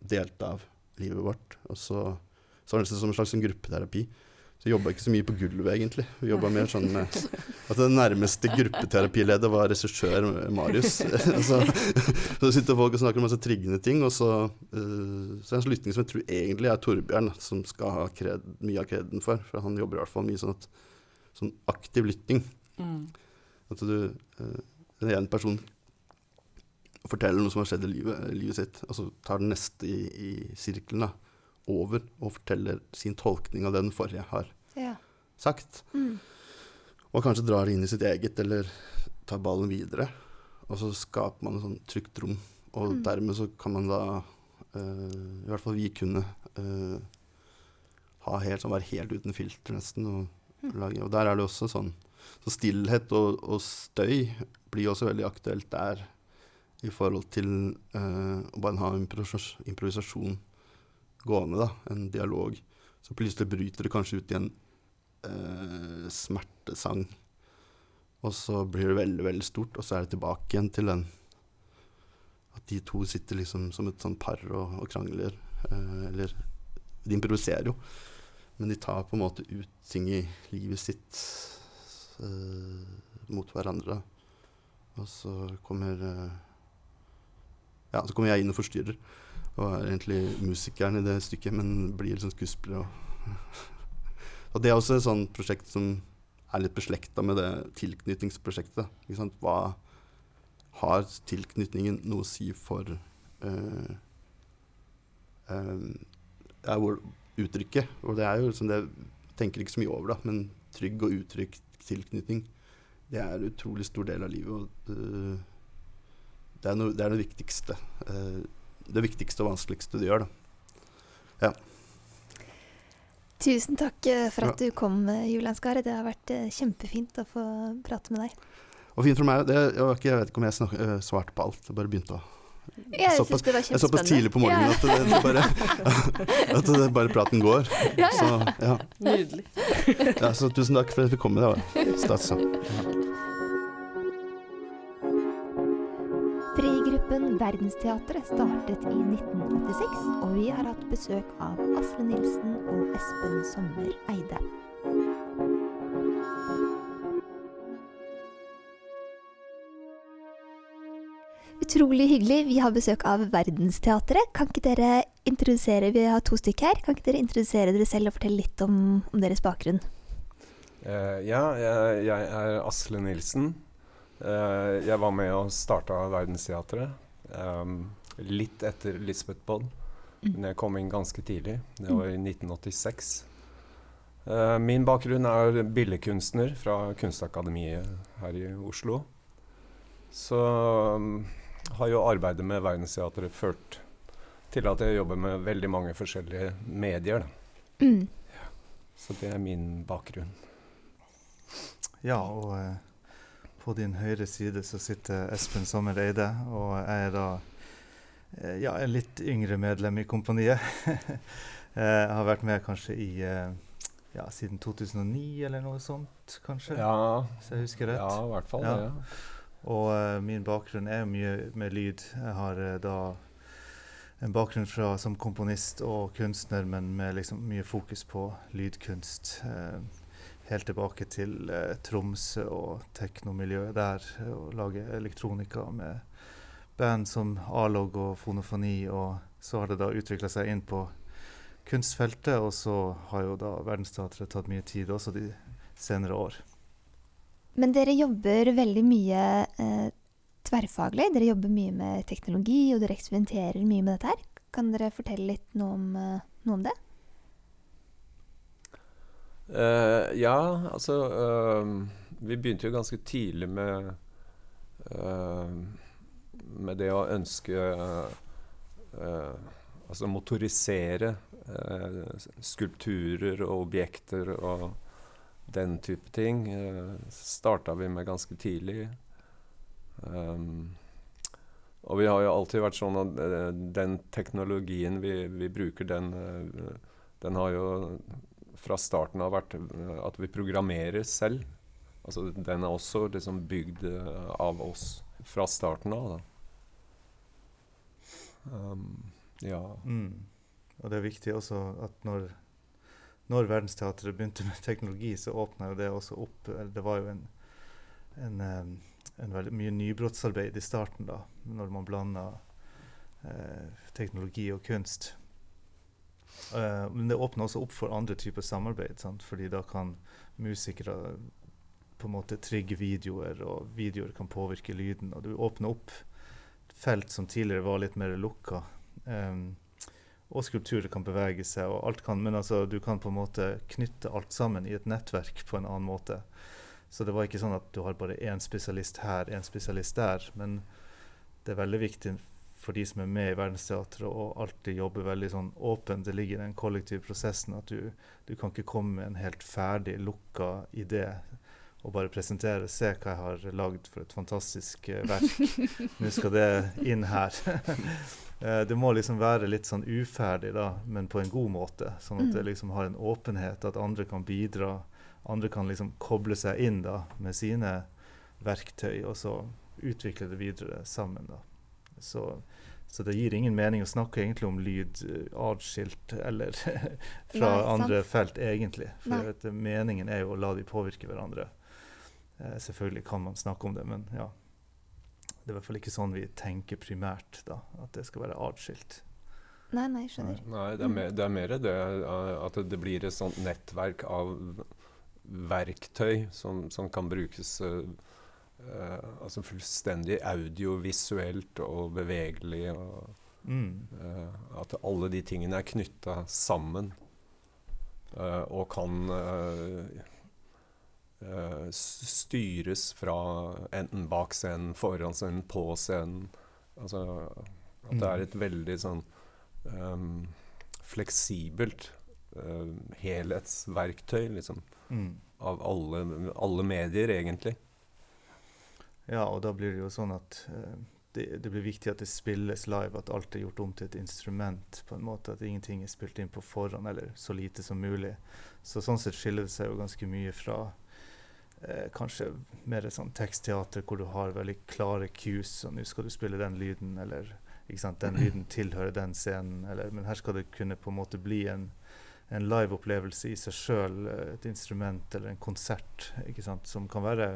delt av livet vårt. Og så, så var det nesten som en slags gruppeterapi. Så jobba ikke så mye på gulvet, egentlig. Vi jobba mer sånn med at den nærmeste gruppeterapileder var regissør Marius. så, så sitter folk og snakker om masse triggende ting, og så, uh, så er det en slutning som jeg tror egentlig er Torbjørn, som skal ha kred, mye av kreden for. For han jobber i hvert fall mye sånn, at, sånn aktiv lytting. Mm. At du, eh, en ene person forteller noe som har skjedd i livet, livet sitt, og så tar den neste i, i sirkelen da, over og forteller sin tolkning av det den forrige har Ja. sagt. Mm. Og kanskje drar det inn i sitt eget, eller tar ballen videre. Og så skaper man et sånn trygt rom. Og Mm. dermed så kan man da, uh, i hvert fall vi kunne, uh, ha helt, sånn, være helt uten filter nesten. Og, Mm. lage, og der er det også sånn Så stillhet og, og støy blir også veldig aktuelt der i forhold til uh, å bare ha improvisas- improvisasjon gående, da, en dialog. Så plutselig bryter det kanskje ut i en eh, smertesang. Og så blir det veldig, veldig stort, og så er det tilbake igjen til den At de to sitter liksom som et sånn par og, og krangler. Eh, eller De improviserer jo, men de tar på en måte ut ting i livet sitt eh, mot hverandre. Og så kommer eh, Ja, så kommer jeg inn og forstyrrer. Og er egentlig musikeren i det stykket, men blir liksom skuespiller. Og, og det er også et sånt prosjekt som er litt beslekta med det tilknytningsprosjektet. Hva har tilknytningen noe å si for uh, uh, uttrykket? Og det er jo liksom det jeg tenker ikke så mye over, da, men trygg og utrygg tilknytning, det er en utrolig stor del av livet. Og det, det, er, noe, det er det viktigste. eh, det viktigste og vanskeligste du gjør, da. Tusen takk eh, for at Ja. du kom, eh, Julian Skar. Det har vært eh, kjempefint å få prate med deg. Og fint for meg, det, jeg, ikke, jeg vet ikke om jeg snak, svarte på alt. Jeg bare begynte å Jeg Såpass- det var Jeg er såpass tidlig på morgenen at det, det bare, at det bare praten går. Ja, ja. Så, ja. Nydelig. Ja, så tusen takk for at jeg fikk komme. Det var stas. Verdensteatret startet i 1986, og vi har hatt besøk av Asle Nilsen og Espen Sommer Eide. Utrolig hyggelig. Vi har besøk av Verdensteatret. Kan ikke dere introdusere Vi har to stykker her. Kan ikke dere introdusere dere selv og fortelle litt om, om deres bakgrunn? Uh, ja, jeg, jeg er Asle Nilsen. Uh, jeg var med og starta Verdensteatret eh, litt etter Lisbeth Bodd. Mm. Men jeg kom inn ganske tidlig. Det var i 1986. Uh, min bakgrunn er billedkunstner fra Kunstakademiet her i Oslo. Så um, har jo arbeidet med Verdensteatret ført til at jeg jobber med veldig mange forskjellige medier. Da. Mm. Så det er min bakgrunn. Ja, og eh, på din høyre side så sitter Espen Sommer Eide, og jeg er da eh, ja, en litt yngre medlem i kompaniet. jeg har vært med kanskje i eh, ja, siden 2009 eller noe sånt, kanskje, Ja, hvis jeg husker rett. ja i hvert fall Ja. det. Ja. Og uh, min bakgrunn er jo mye med lyd. Jeg har uh, da en bakgrunn fra som komponist og kunstner, men med liksom mye fokus på lydkunst. eh, helt tilbake til eh, Tromsø og teknomiljøet der, og lage elektronika med band som A-log og fonofoni. Og så har det da utvikla seg inn på kunstfeltet, og så har jo da Verdensteatret tatt mye tid også de senere år. Men dere jobber veldig mye eh, tverrfaglig. Dere jobber mye med teknologi, og dere eksperimenterer mye med dette her. Kan dere fortelle litt noe om, eh, noe om det? Eh, ja, altså uh, Vi begynte jo ganske tidlig med uh, Med det å ønske Altså motorisere skulpturer og objekter og den type ting. Uh, Starta vi med ganske tidlig. Um, og vi har jo alltid vært sånn at den teknologien vi, vi bruker, den, den har jo fra starten av vært eh, at vi programmerer selv. Altså den er også liksom bygd eh, av oss fra starten av. Um, ja. Mm. Og det er viktig også at når, når Verdensteatret begynte med teknologi, så åpna jo det også opp Det var jo en, en, en veldig mye nybrottsarbeid i starten, da, når man blanda eh, teknologi og kunst. Eh, men det åpner også opp for andre typer samarbeid, sant? fordi da kan musikere på en måte trigge videoer, og videoer kan påvirke lyden. Og du åpner opp felt som tidligere var litt mer lukka. Um, og skulpturer kan bevege seg, og alt kan, men altså, du kan på en måte knytte alt sammen i et nettverk på en annen måte. Så det var ikke sånn at du har bare én spesialist her, én spesialist der. Men det er veldig viktig for de som er med i Verdensteatret, og alltid jobber veldig sånn åpent. Det ligger i den kollektive prosessen at du, du kan ikke komme med en helt ferdig, lukka idé og bare presentere 'Se hva jeg har lagd for et fantastisk eh, verk'. Nå skal det inn her. Eh, det må liksom være litt sånn uferdig, da, men på en god måte. Sånn at det Mm. liksom har en åpenhet, at andre kan bidra. Andre kan liksom koble seg inn da, med sine verktøy, og så utvikle det videre sammen. da. Så, så det gir ingen mening å snakke egentlig om lyd eh, atskilt eller fra Nei, andre felt, egentlig. For at, eh, meningen er jo å la de påvirke hverandre. Eh, selvfølgelig kan man snakke om det, men ja. Det er i hvert fall ikke sånn vi tenker primært, da, at det skal være atskilt. Nei, nei, skjønner. Nei, det er, mer, det er mer det eh, at det blir et sånt nettverk av verktøy som, som kan brukes altså fullstendig audiovisuelt og bevegelig. Og, Mm. Uh, at alle de tingene er knytta sammen uh, og kan uh, eh, styres fra enten bak scenen, foran scenen, på scenen. Altså at det er et veldig sånn um, fleksibelt helhetsverktøy liksom, Mm. av alle, alle medier, egentlig. Ja, og da blir det jo sånn at eh, det, det blir viktig at det spilles live, at alt er gjort om til et instrument, på en måte. At ingenting er spilt inn på forhånd, eller så lite som mulig. Så sånn sett skiller det seg jo ganske mye fra eh, kanskje mer sånn tekstteater hvor du har veldig klare cues, og nå skal du spille den lyden, eller den lyden tilhører den scenen, eller, men her skal det kunne på en måte bli en, en live-opplevelse i seg sjøl, et instrument eller en konsert, som kan være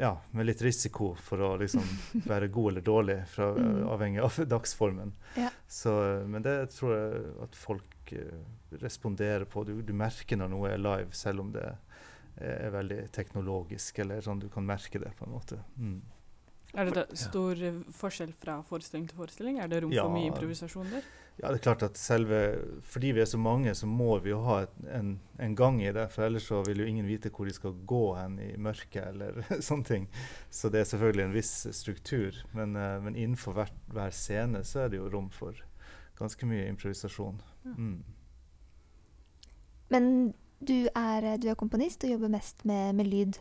ja, med litt risiko for å liksom være god eller dårlig, fra, Mm. avhengig av dagsformen. Ja. Så, men det tror jeg at folk eh, responderer på. Du, du merker når noe er live, selv om det er veldig teknologisk, eller sånn du kan merke det på en måte. Mm. Er det da stor eh, forskjell fra forestilling til forestilling? Er det rom Ja. for mye improvisasjon der? Ja, det er klart at selve Fordi vi er så mange, så må vi jo ha et, en, en gang i det. For ellers så vil jo ingen vite hvor de skal gå hen i mørket eller sånne ting. Så det er selvfølgelig en viss struktur. Men, uh, men innenfor hvert, hver scene så er det jo rom for ganske mye improvisasjon. Mm. Men du er, du er komponist og jobber mest med, med lyd.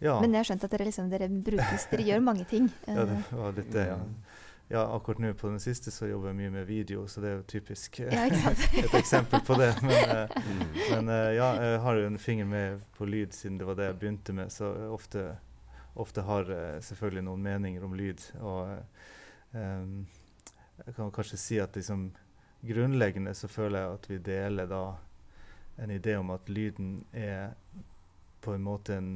Ja. Men jeg har skjønt at dere, liksom, dere brukes, dere gjør mange ting. Ja, det Eh, var litt det, ja. ja akkurat nå på den siste så jobber jeg mye med video, så det er jo typisk eh, ja, et eksempel på det. Men, eh, Mm. men eh, ja, jeg har jo en finger med på lyd siden det var det jeg begynte med, så ofte, ofte har jeg selvfølgelig noen meninger om lyd. Og um, jeg kan kanskje si at liksom grunnleggende så føler jeg at vi deler da en idé om at lyden er på en måte en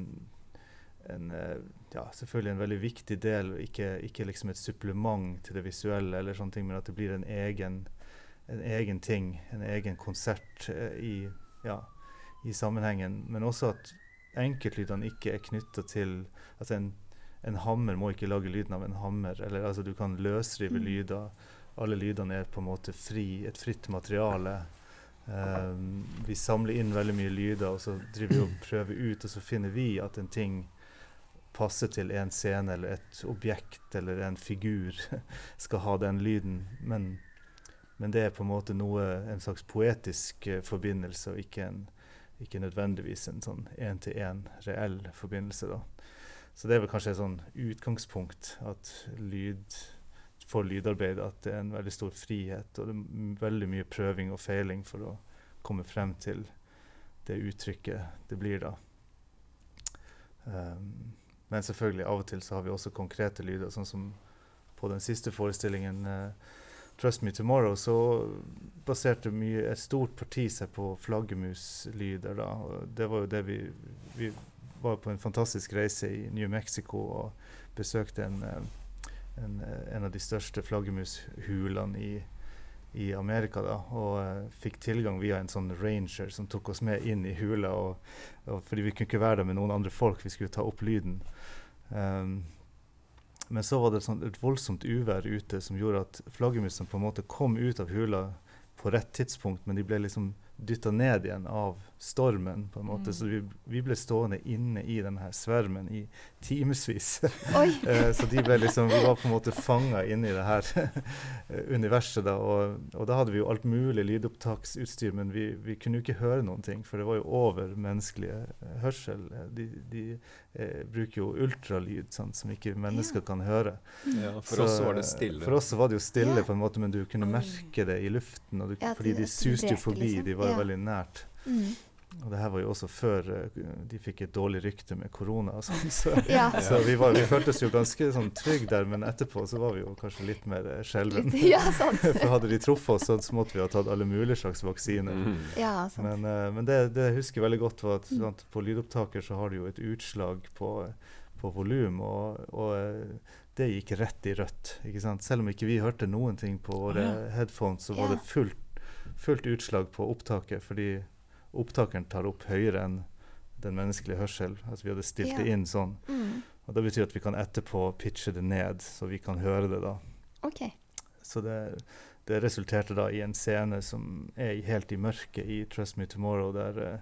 en, eh, ja, selvfølgelig en veldig viktig del, ikke, ikke liksom et supplement til det visuelle, eller sånne ting, men at det blir en egen, en egen ting, en egen konsert eh, i, ja, i sammenhengen. Men også at enkeltlydene ikke er knytta til altså en, en hammer må ikke lage lyden av en hammer. eller altså Du kan løsrive Mm. lyder. Alle lydene er på en måte fri, et fritt materiale. Um, vi samler inn veldig mye lyder, og så driver vi og prøver ut, og så finner vi at en ting passer til en scene eller et objekt eller en figur skal ha den lyden. Men, men det er på en måte noe, en slags poetisk eh, forbindelse, og ikke, en, ikke nødvendigvis en sånn én-til-én reell forbindelse. da. Så det er vel kanskje et sånn utgangspunkt at lyd for lydarbeid at det er en veldig stor frihet, og det er veldig mye prøving og feiling for å komme frem til det uttrykket det blir da. Um, men selvfølgelig, av og til så har vi også konkrete lyder, sånn som på den siste forestillingen uh, 'Trust Me Tomorrow', så baserte mye, et stort parti seg på flaggermuslyder. Det var jo det vi Vi var på en fantastisk reise i New Mexico og besøkte en, eh, en, eh, en av de største flaggermushulene i, i Amerika. da, Og uh, fikk tilgang via en sånn ranger som tok oss med inn i hula. Og, og fordi vi kunne ikke være der med noen andre folk, vi skulle ta opp lyden. Um, men så var det sånn et voldsomt uvær ute som gjorde at flaggermusene på en måte kom ut av hula på rett tidspunkt, men de ble liksom dytta ned igjen av stormen. på en måte, Mm. Så vi, vi ble stående inne i den her svermen i timevis. Eh, så de ble liksom, vi var på en måte fanga inne i det her universet. da, og, og da hadde vi jo alt mulig lydopptaksutstyr, men vi, vi kunne jo ikke høre noen ting, for det var jo over menneskelig eh, hørsel. De, de eh, bruker jo ultralyd, sant, som ikke mennesker kan høre. Ja, for Så, oss var det stille. For oss var det jo stille, Ja. på en måte, men du kunne merke det i luften. Og du, Ja, fordi de suste jo forbi, liksom. de var jo Ja. veldig nært. Mm. Og det her var jo også før eh, de fikk et dårlig rykte med korona og sånn. Så, Ja. så vi, var, vi føltes jo ganske sånn trygge der, men etterpå så var vi jo kanskje litt mer eh, skjelven. Ja. For hadde de truffet oss, så, så måtte vi ha tatt alle mulige slags vaksiner. Mm. Ja, sant. Men, eh, men det, det jeg husker veldig godt, var at sant, på lydopptaker så har du jo et utslag på, på volum, og, og det gikk rett i rødt. ikke sant? Selv om ikke vi hørte noen ting på våre ja. headphones, så var Ja. det fullt, fullt utslag på opptaket, fordi opptakeren tar opp høyere enn den menneskelige hørsel. Altså vi hadde stilt det inn sånn. Mm. Og det betyr at vi kan etterpå pitche det ned, så vi kan høre det da. Okay. Så det, det resulterte da i en scene som er helt i mørket i 'Trust Me Tomorrow', der, eh,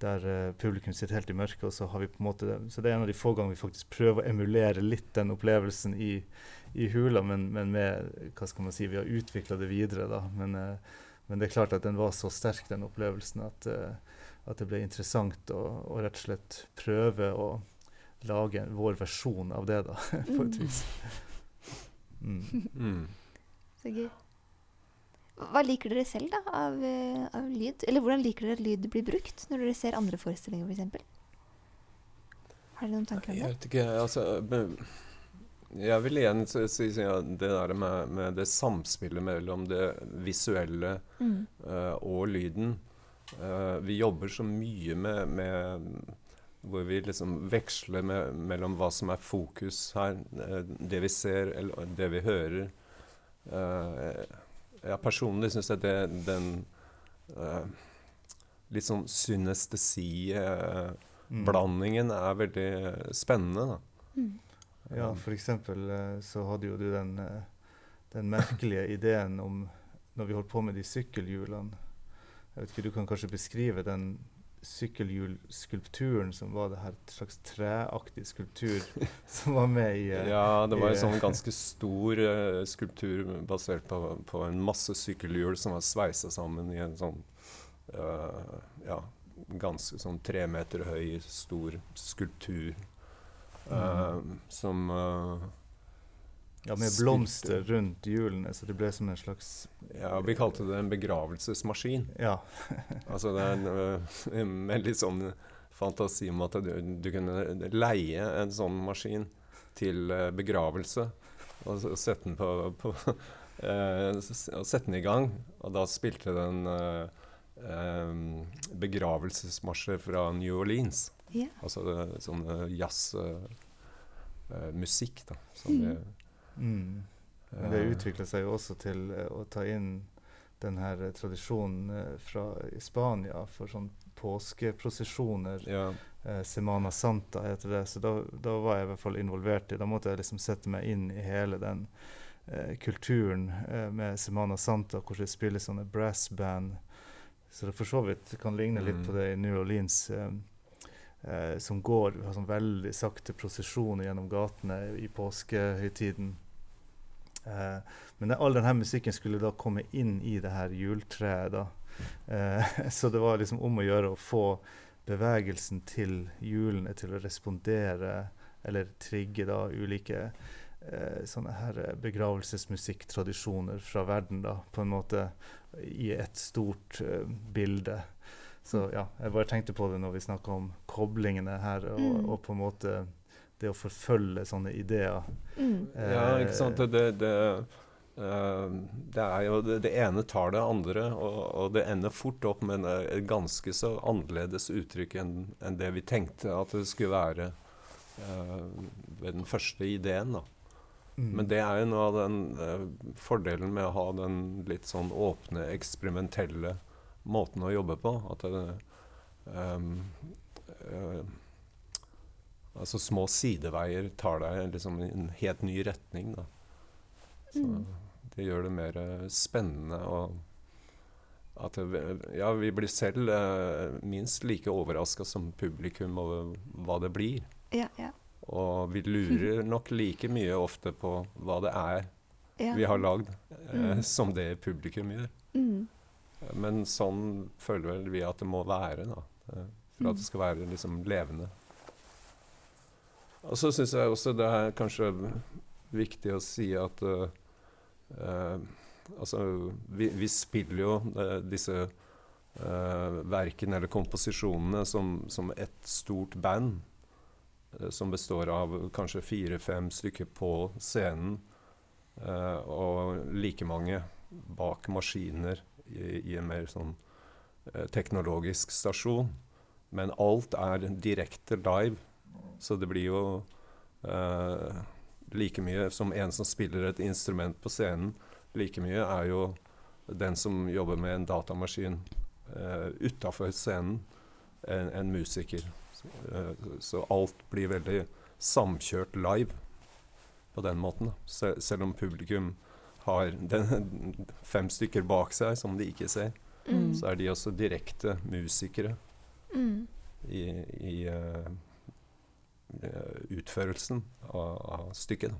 der eh, publikum sitter helt i mørket. og Så har vi på en måte. Så det er en av de få gangene vi faktisk prøver å emulere litt den opplevelsen i, i hula, men, men med hva skal man si, vi har utvikla det videre. da, men, eh, men det er klart at den var så sterk, den opplevelsen, at, eh, at det ble interessant å, å rett og slett prøve å lage vår versjon av det, da, på et Mm. vis. Mm. Mm. Så gøy. Hva liker dere selv da, av, eh, av lyd? Eller hvordan liker dere at lyd blir brukt når dere ser andre forestillinger, f.eks.? Har dere noen tanker om Jeg vet ikke, altså Jeg vil igjen si at det der med, med det samspillet mellom det visuelle Mm. uh, og lyden. Uh, vi jobber så mye med, med hvor vi liksom veksler med, mellom hva som er fokus her, eh, det vi ser eller det vi hører. Uh, ja, personlig syns jeg det, den uh, litt sånn synestesi-blandingen Mm. er veldig spennende. Da. Mm. Ja, eksempel eh, så hadde jo du den, eh, den merkelige ideen om Når vi holdt på med de sykkelhjulene Jeg vet ikke, Du kan kanskje beskrive den sykkelhjulskulpturen som var det her slags treaktig skulptur som var med i eh, Ja, det var en sånn ganske stor uh, skulptur basert på, på en masse sykkelhjul som var sveisa sammen i en sånn uh, ja, ganske sånn tre meter høy, stor skulptur. Eh, som eh, ja, med blomster rundt hjulene, så det ble som en slags Ja, vi kalte det en begravelsesmaskin. Ja. Altså det er en, øh, med litt sånn fantasi om at du, du kunne leie en sånn maskin til begravelse. Og så sette den på, på uh, sette den i gang. Og da spilte den uh, um, begravelsesmarsjer fra New Orleans. Ja. Altså det, sånn jazzmusikk, da. Som Mm. det, Mm. Men det utvikla seg jo også til eh, å ta inn den her eh, tradisjonen eh, fra Spania for sånn påskeprosesjoner. ja. Eh, Semana Santa heter det. Så da, da var jeg i hvert fall involvert i Da måtte jeg liksom sette meg inn i hele den eh, kulturen eh, med Semana Santa, hvor de spiller sånne brassband. Så det for så vidt kan ligne litt Mm. på det i New Orleans. Eh, eh, som går sånn veldig sakte prosesjoner gjennom gatene i påskehøytiden. Eh, men all denne musikken skulle da komme inn i det her juletreet. da. Eh, så det var liksom om å gjøre å få bevegelsen til hjulene til å respondere eller trigge da ulike eh, sånne her eh, begravelsesmusikktradisjoner fra verden, da, på en måte i et stort eh, bilde. Så ja, jeg bare tenkte på det når vi snakka om koblingene her, og, Mm. og på en måte det å forfølge sånne ideer. Mm. Ja, Eh, ikke sant. Det, det, det, eh, det er jo det, det ene tar det andre, og, og det ender fort opp med et ganske så annerledes uttrykk enn en det vi tenkte at det skulle være eh, ved den første ideen. da. Mm. Men det er jo noe av den eh, fordelen med å ha den litt sånn åpne, eksperimentelle måten å jobbe på. At det um, uh, Altså små sideveier tar deg liksom i en helt ny retning, da. Så Mm. det gjør det mer eh, spennende og at Ja, vi blir selv uh, minst like overraska som publikum over hva det blir. Ja, ja. Og vi lurer nok like mye ofte på hva det er vi har lagd, uh, Mm. som det publikum gjør. Mm. Men sånn føler vel vi at det må være, da. eh, For at det skal være liksom levende. Og så syns jeg også det er kanskje viktig å si at uh, uh, Altså, vi, vi spiller jo uh, disse verkene eller komposisjonene som, som et stort band. som består av kanskje fire-fem stykker på scenen. og like mange bak maskiner i, i en mer sånn eh, teknologisk stasjon. Men alt er direkte live, så det blir jo eh, like mye som en som spiller et instrument på scenen. Like mye er jo den som jobber med en datamaskin eh, utafor scenen, en, en musiker. Så, eh, så alt blir veldig samkjørt live på den måten. Da. Se, selv om publikum har den, fem stykker bak seg som de ikke ser, Mm. så er de også direkte musikere Mm. i, i eh, utførelsen av, av stykket.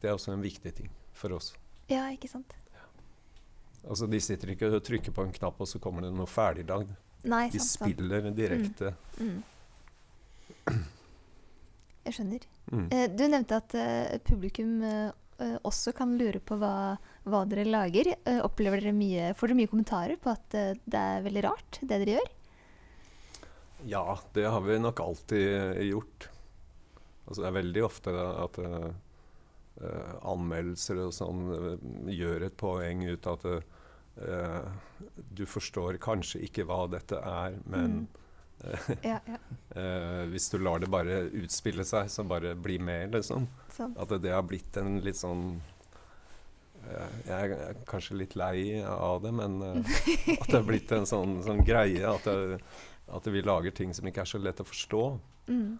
Det er også en viktig ting for oss. Ja, ikke sant. Altså, de sitter ikke og trykker på en knapp, og så kommer det noe ferdiglagd. Nei, De sant. sant. spiller direkte. Mm. Jeg skjønner. Mm. Eh, du nevnte at eh, publikum eh, eh, også kan lure på hva, hva dere lager. Eh, opplever dere mye, får dere mye kommentarer på at det er veldig rart, det dere gjør? Ja, det har vi nok alltid gjort. Altså, det er veldig ofte at anmeldelser og sånn gjør et poeng ut av at du forstår kanskje ikke hva dette er, men Ja, ja. hvis du lar det bare utspille seg, så bare bli med, liksom. Sånn. At det har blitt en litt sånn Jeg er kanskje litt lei av det, men at det har blitt en sånn, sånn greie at det, at vi lager ting som ikke er så lett å forstå. Mm.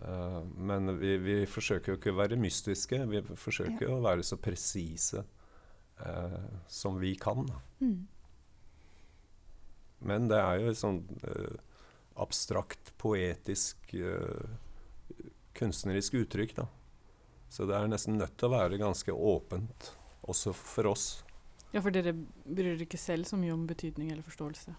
Uh, men vi, vi, forsøker jo ikke å være mystiske. Vi forsøker Ja. å være så presise uh, som vi kan. Mm. Men det er jo sånn uh, abstrakt, poetisk, kunstnerisk uttrykk, da. Så det er nesten nødt til å være ganske åpent, også for oss. Ja, for dere bryr dere ikke selv så mye om betydning eller forståelse?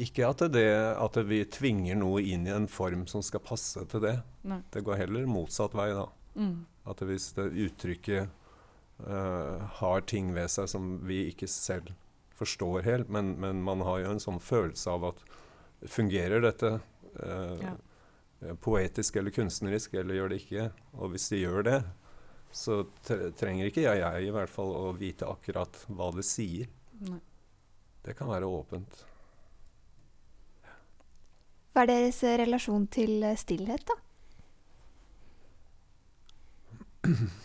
Ikke at, det, at vi tvinger noe inn i en form som skal passe til det. Nei. Det går heller motsatt vei, da. Mm. At hvis det uttrykket uh, har ting ved seg som vi ikke selv forstår helt, men, men man har jo en sånn følelse av at fungerer dette eh, Ja. poetisk eller kunstnerisk, eller gjør det ikke? Og hvis de gjør det, så trenger ikke jeg, jeg i hvert fall å vite akkurat hva det sier. Nei. Det kan være åpent. Hva er deres eh, relasjon til eh, stillhet, da?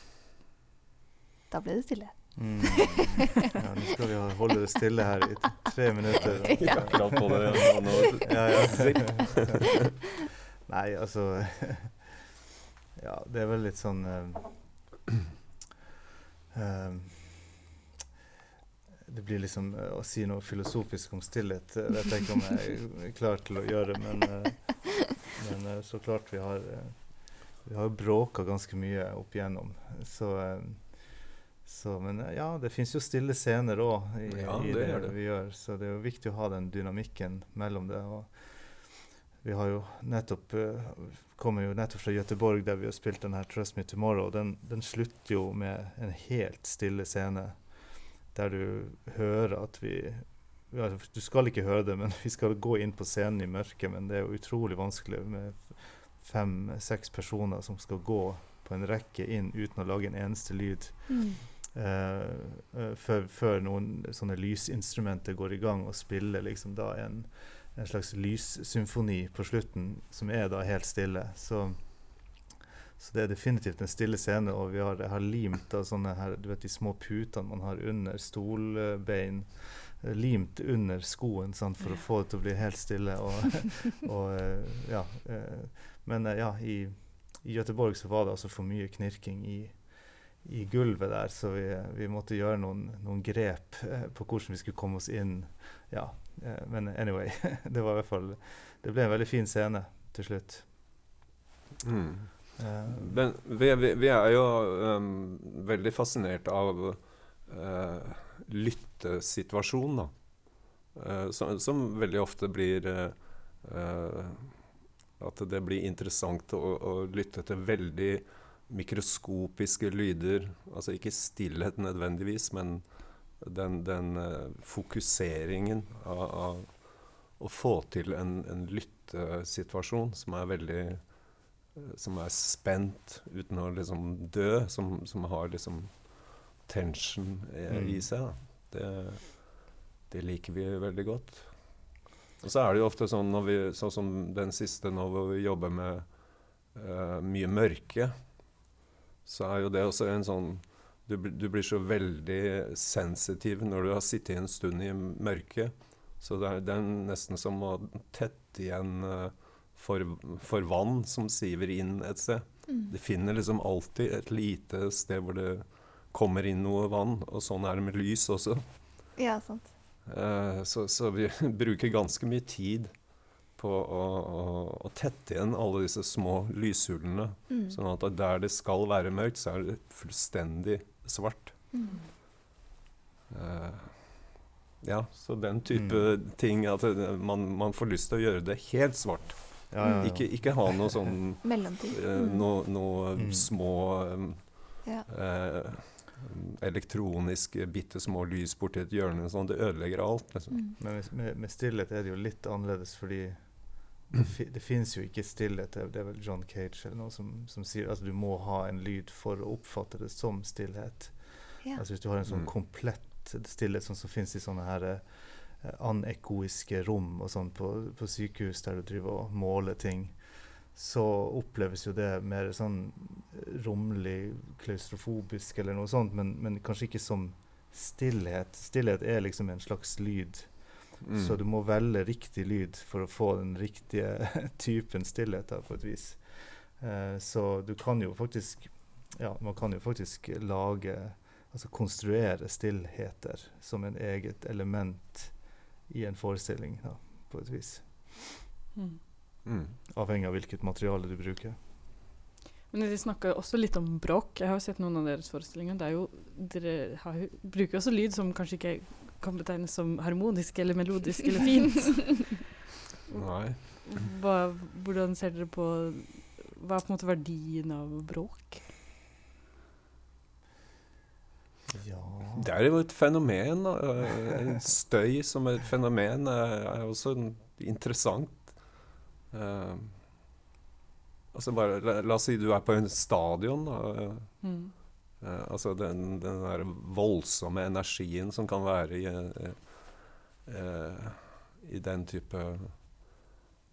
Da ble det stille. Mm. Ja, nå skal vi holde det stille her i tre minutter. Ja. Akkurat på det. ja, Ja, ja. Nei, altså Ja, det er vel litt sånn eh, Det blir liksom eh, å si noe filosofisk om stillhet. Jeg vet ikke om jeg er klar til å gjøre, men, men så klart vi har Vi har bråka ganske mye opp igjennom. Så, så Men eh, ja, det fins jo stille scener òg i, Ja, i det det, det. vi gjør. Så det er jo viktig å ha den dynamikken mellom det. og vi har jo nettopp uh, kommer jo nettopp fra Göteborg, der vi har spilt den her 'Trust Me Tomorrow'. Den, den slutter jo med en helt stille scene, der du hører at vi ja, Du skal ikke høre det, men vi skal gå inn på scenen i mørket. Men det er jo utrolig vanskelig med fem-seks personer som skal gå på en rekke inn uten å lage en eneste lyd. Mm. Eh, før, før noen sånne lysinstrumenter går i gang og spiller liksom da en, en slags lyssymfoni på slutten, som er da helt stille. Så, så det er definitivt en stille scene, og vi har, jeg har limt da sånne her, du vet de små putene man har under stolbein, eh, limt under skoen sant, for å få det til å bli helt stille. Og, og ja, men ja, i, i Göteborg så var det altså for mye knirking i, i gulvet der, så vi, vi måtte gjøre noen, noen grep eh, på hvordan vi skulle komme oss inn. Ja, eh, men anyway, det var i hvert fall Det ble en veldig fin scene til slutt. Mm. Uh, Men vi, vi, vi er jo um, veldig fascinert av uh, lyttesituasjonen, da. Uh, som, som veldig ofte blir At det blir interessant å, å lytte til veldig mikroskopiske lyder. Altså ikke stillhet nødvendigvis, men den, den uh, fokuseringen av, av å få til en, en lyttesituasjon som er veldig som er spent uten å liksom dø, som, som har liksom tension eh, i Mm. seg. Det, det liker vi veldig godt. Og så er det jo ofte sånn, når vi, sånn som den siste nå hvor vi jobber med uh, mye mørke, så er jo det også en sånn du, du blir så veldig sensitiv når du har sittet en stund i mørket. Så det er, det er nesten som å tette igjen eh, for, for vann som siver inn et sted. Mm. Det finner liksom alltid et lite sted hvor det kommer inn noe vann, og sånn er det med lys også. Ja, sant. Eh, så, så vi bruker ganske mye tid på å, å, å tette igjen alle disse små lyshullene. Mm. Sånn at der det skal være mørkt, så er det fullstendig svart. Mm. Uh, ja, så den type ting at det, man, man får lyst til å gjøre det helt svart. ja, ja, ja. Ikke, ikke ha noe sånn Mellomtid. Mm. noe, noe Mm. små um, Ja. eh, elektroniske, bitte små lys borti et hjørne. Sånn, det ødelegger alt. Liksom. Mm. Men med, med, med stillhet er det jo litt annerledes, fordi det, fi, fins jo ikke stillhet. Det er- vel John Cage eller noe som, som sier at altså, du må ha en lyd for å oppfatte det som stillhet. Ja. Altså Hvis du har en sånn Mm. komplett stillhet, sånn som fins i sånne her uh, anekoiske rom og sånn på, på sykehus der du driver og måler ting, så oppleves jo det mer sånn eh, romlig, klaustrofobisk eller noe sånt, men, men kanskje ikke som stillhet. Stillhet er liksom en slags lyd. Mm. Så du må velge riktig lyd for å få den riktige typen stillhet, da, på et vis. Uh, så du kan jo faktisk Ja, man kan jo faktisk lage Altså konstruere stillheter som en eget element i en forestilling, da, på et vis. Mm. Mm. Avhengig av hvilket materiale du bruker. Men dere snakker også litt om bråk. Jeg har jo sett noen av deres forestillinger. Det er jo, dere har, bruker også lyd som kanskje ikke kan betegnes som harmonisk eller melodisk eller fint. Nei. Hva, hvordan ser dere på Hva er på en måte verdien av bråk? Ja Det er jo et fenomen. Eh, Støy som et fenomen er, er også interessant. Eh, altså bare, la, la oss si du er på en stadion. Da. Mm. Eh, altså den, den der voldsomme energien som kan være i, eh, i den type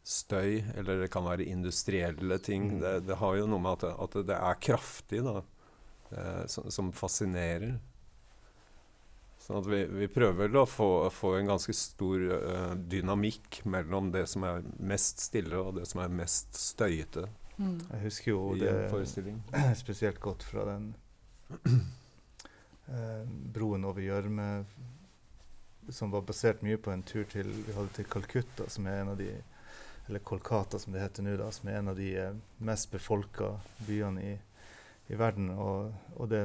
støy, eller det kan være industrielle ting. Mm. Det, det har jo noe med at det, at det er kraftig, da, eh, som, som fascinerer. Sånn at vi, vi prøver vel å få, få en ganske stor eh, dynamikk mellom det som er mest stille, og det som er mest støyete Mm. Jeg husker jo det spesielt godt fra den broen over Gjørme som var basert mye på en tur til vi hadde til Calcutta, som er en av de eller Kolkata, som det heter nå, da, som er en av de eh, mest befolka byene i, i verden. Og, og det,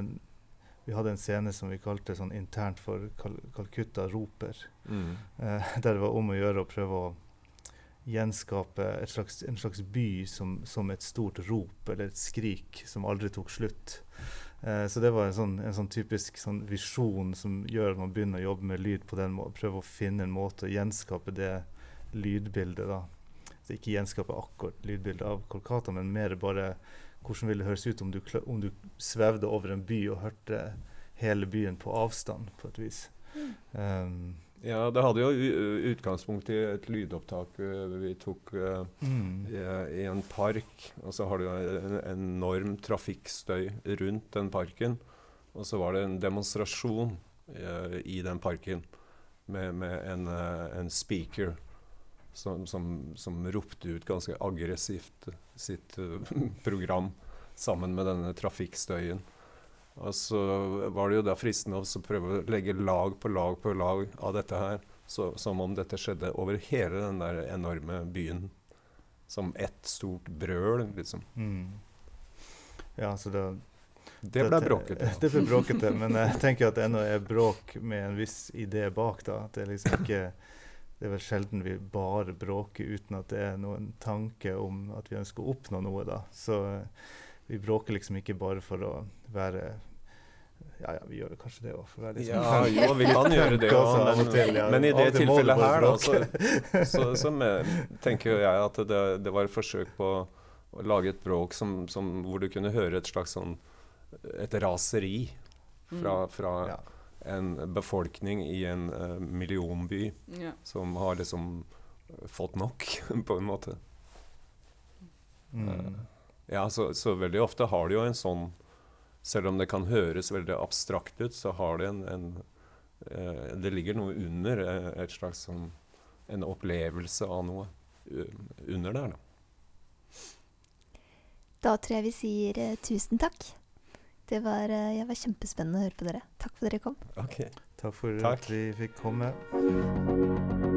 vi hadde en scene som vi kalte sånn internt for Kal Calcutta roper. Mm. Eh, der det var om å gjøre å prøve å gjenskape slags, en slags by som, som et stort rop eller et skrik som aldri tok slutt. Eh, så det var en sånn, en sånn typisk sånn visjon som gjør at man begynner å jobbe med lyd på den måten. Prøve å finne en måte å gjenskape det lydbildet. da. Så ikke gjenskape akkurat lydbildet av Kolkata, men mer bare hvordan ville det høres ut om du, om du svevde over en by og hørte hele byen på avstand, på et vis. Um, Ja, det hadde jo utgangspunkt i et lydopptak vi tok mm. i, i en park. Og så har du en enorm trafikkstøy rundt den parken. Og så var det en demonstrasjon uh, i den parken med, med en, uh, en speaker som, som, som ropte ut ganske aggressivt sitt uh, program sammen med denne trafikkstøyen. Og så var det jo da fristende å prøve å legge lag på lag på lag av dette her, så, som om dette skjedde over hele den der enorme byen. Som ett stort brøl, liksom. Mm. Ja, så det, Det ble bråkete. Det ble bråkete, men jeg tenker at det ennå er bråk med en viss idé bak. da. Det er liksom ikke det er vel sjelden vi bare bråker uten at det er noen tanke om at vi ønsker å oppnå noe. da. Så vi bråker liksom ikke bare for å være Ja, ja, vi gjør kanskje det òg. Ja, jo, vi kan gjøre det òg, men, men i det tilfellet her, da, så, så, så med, tenker jeg at det, det var et forsøk på å lage et bråk som, som, hvor du kunne høre et slags sånn et raseri fra, Mm. fra Ja. en befolkning i en uh, millionby Ja. som har liksom fått nok, på en måte. Mm. Ja, så, så veldig ofte har det jo en sånn Selv om det kan høres veldig abstrakt ut, så har det en, en eh, Det ligger noe under, eh, et slags sånn En opplevelse av noe under der, da. Da tror jeg vi sier eh, tusen takk. Det var, eh, ja, var kjempespennende å høre på dere. Takk for at dere kom. Ok. Takk for Takk. at vi fikk komme.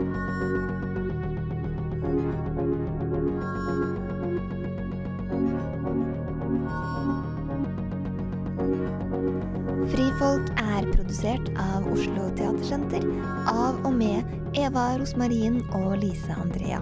Frifolk er produsert av Oslo Teatersenter av og med Eva Rosmarin og Lise Andrea.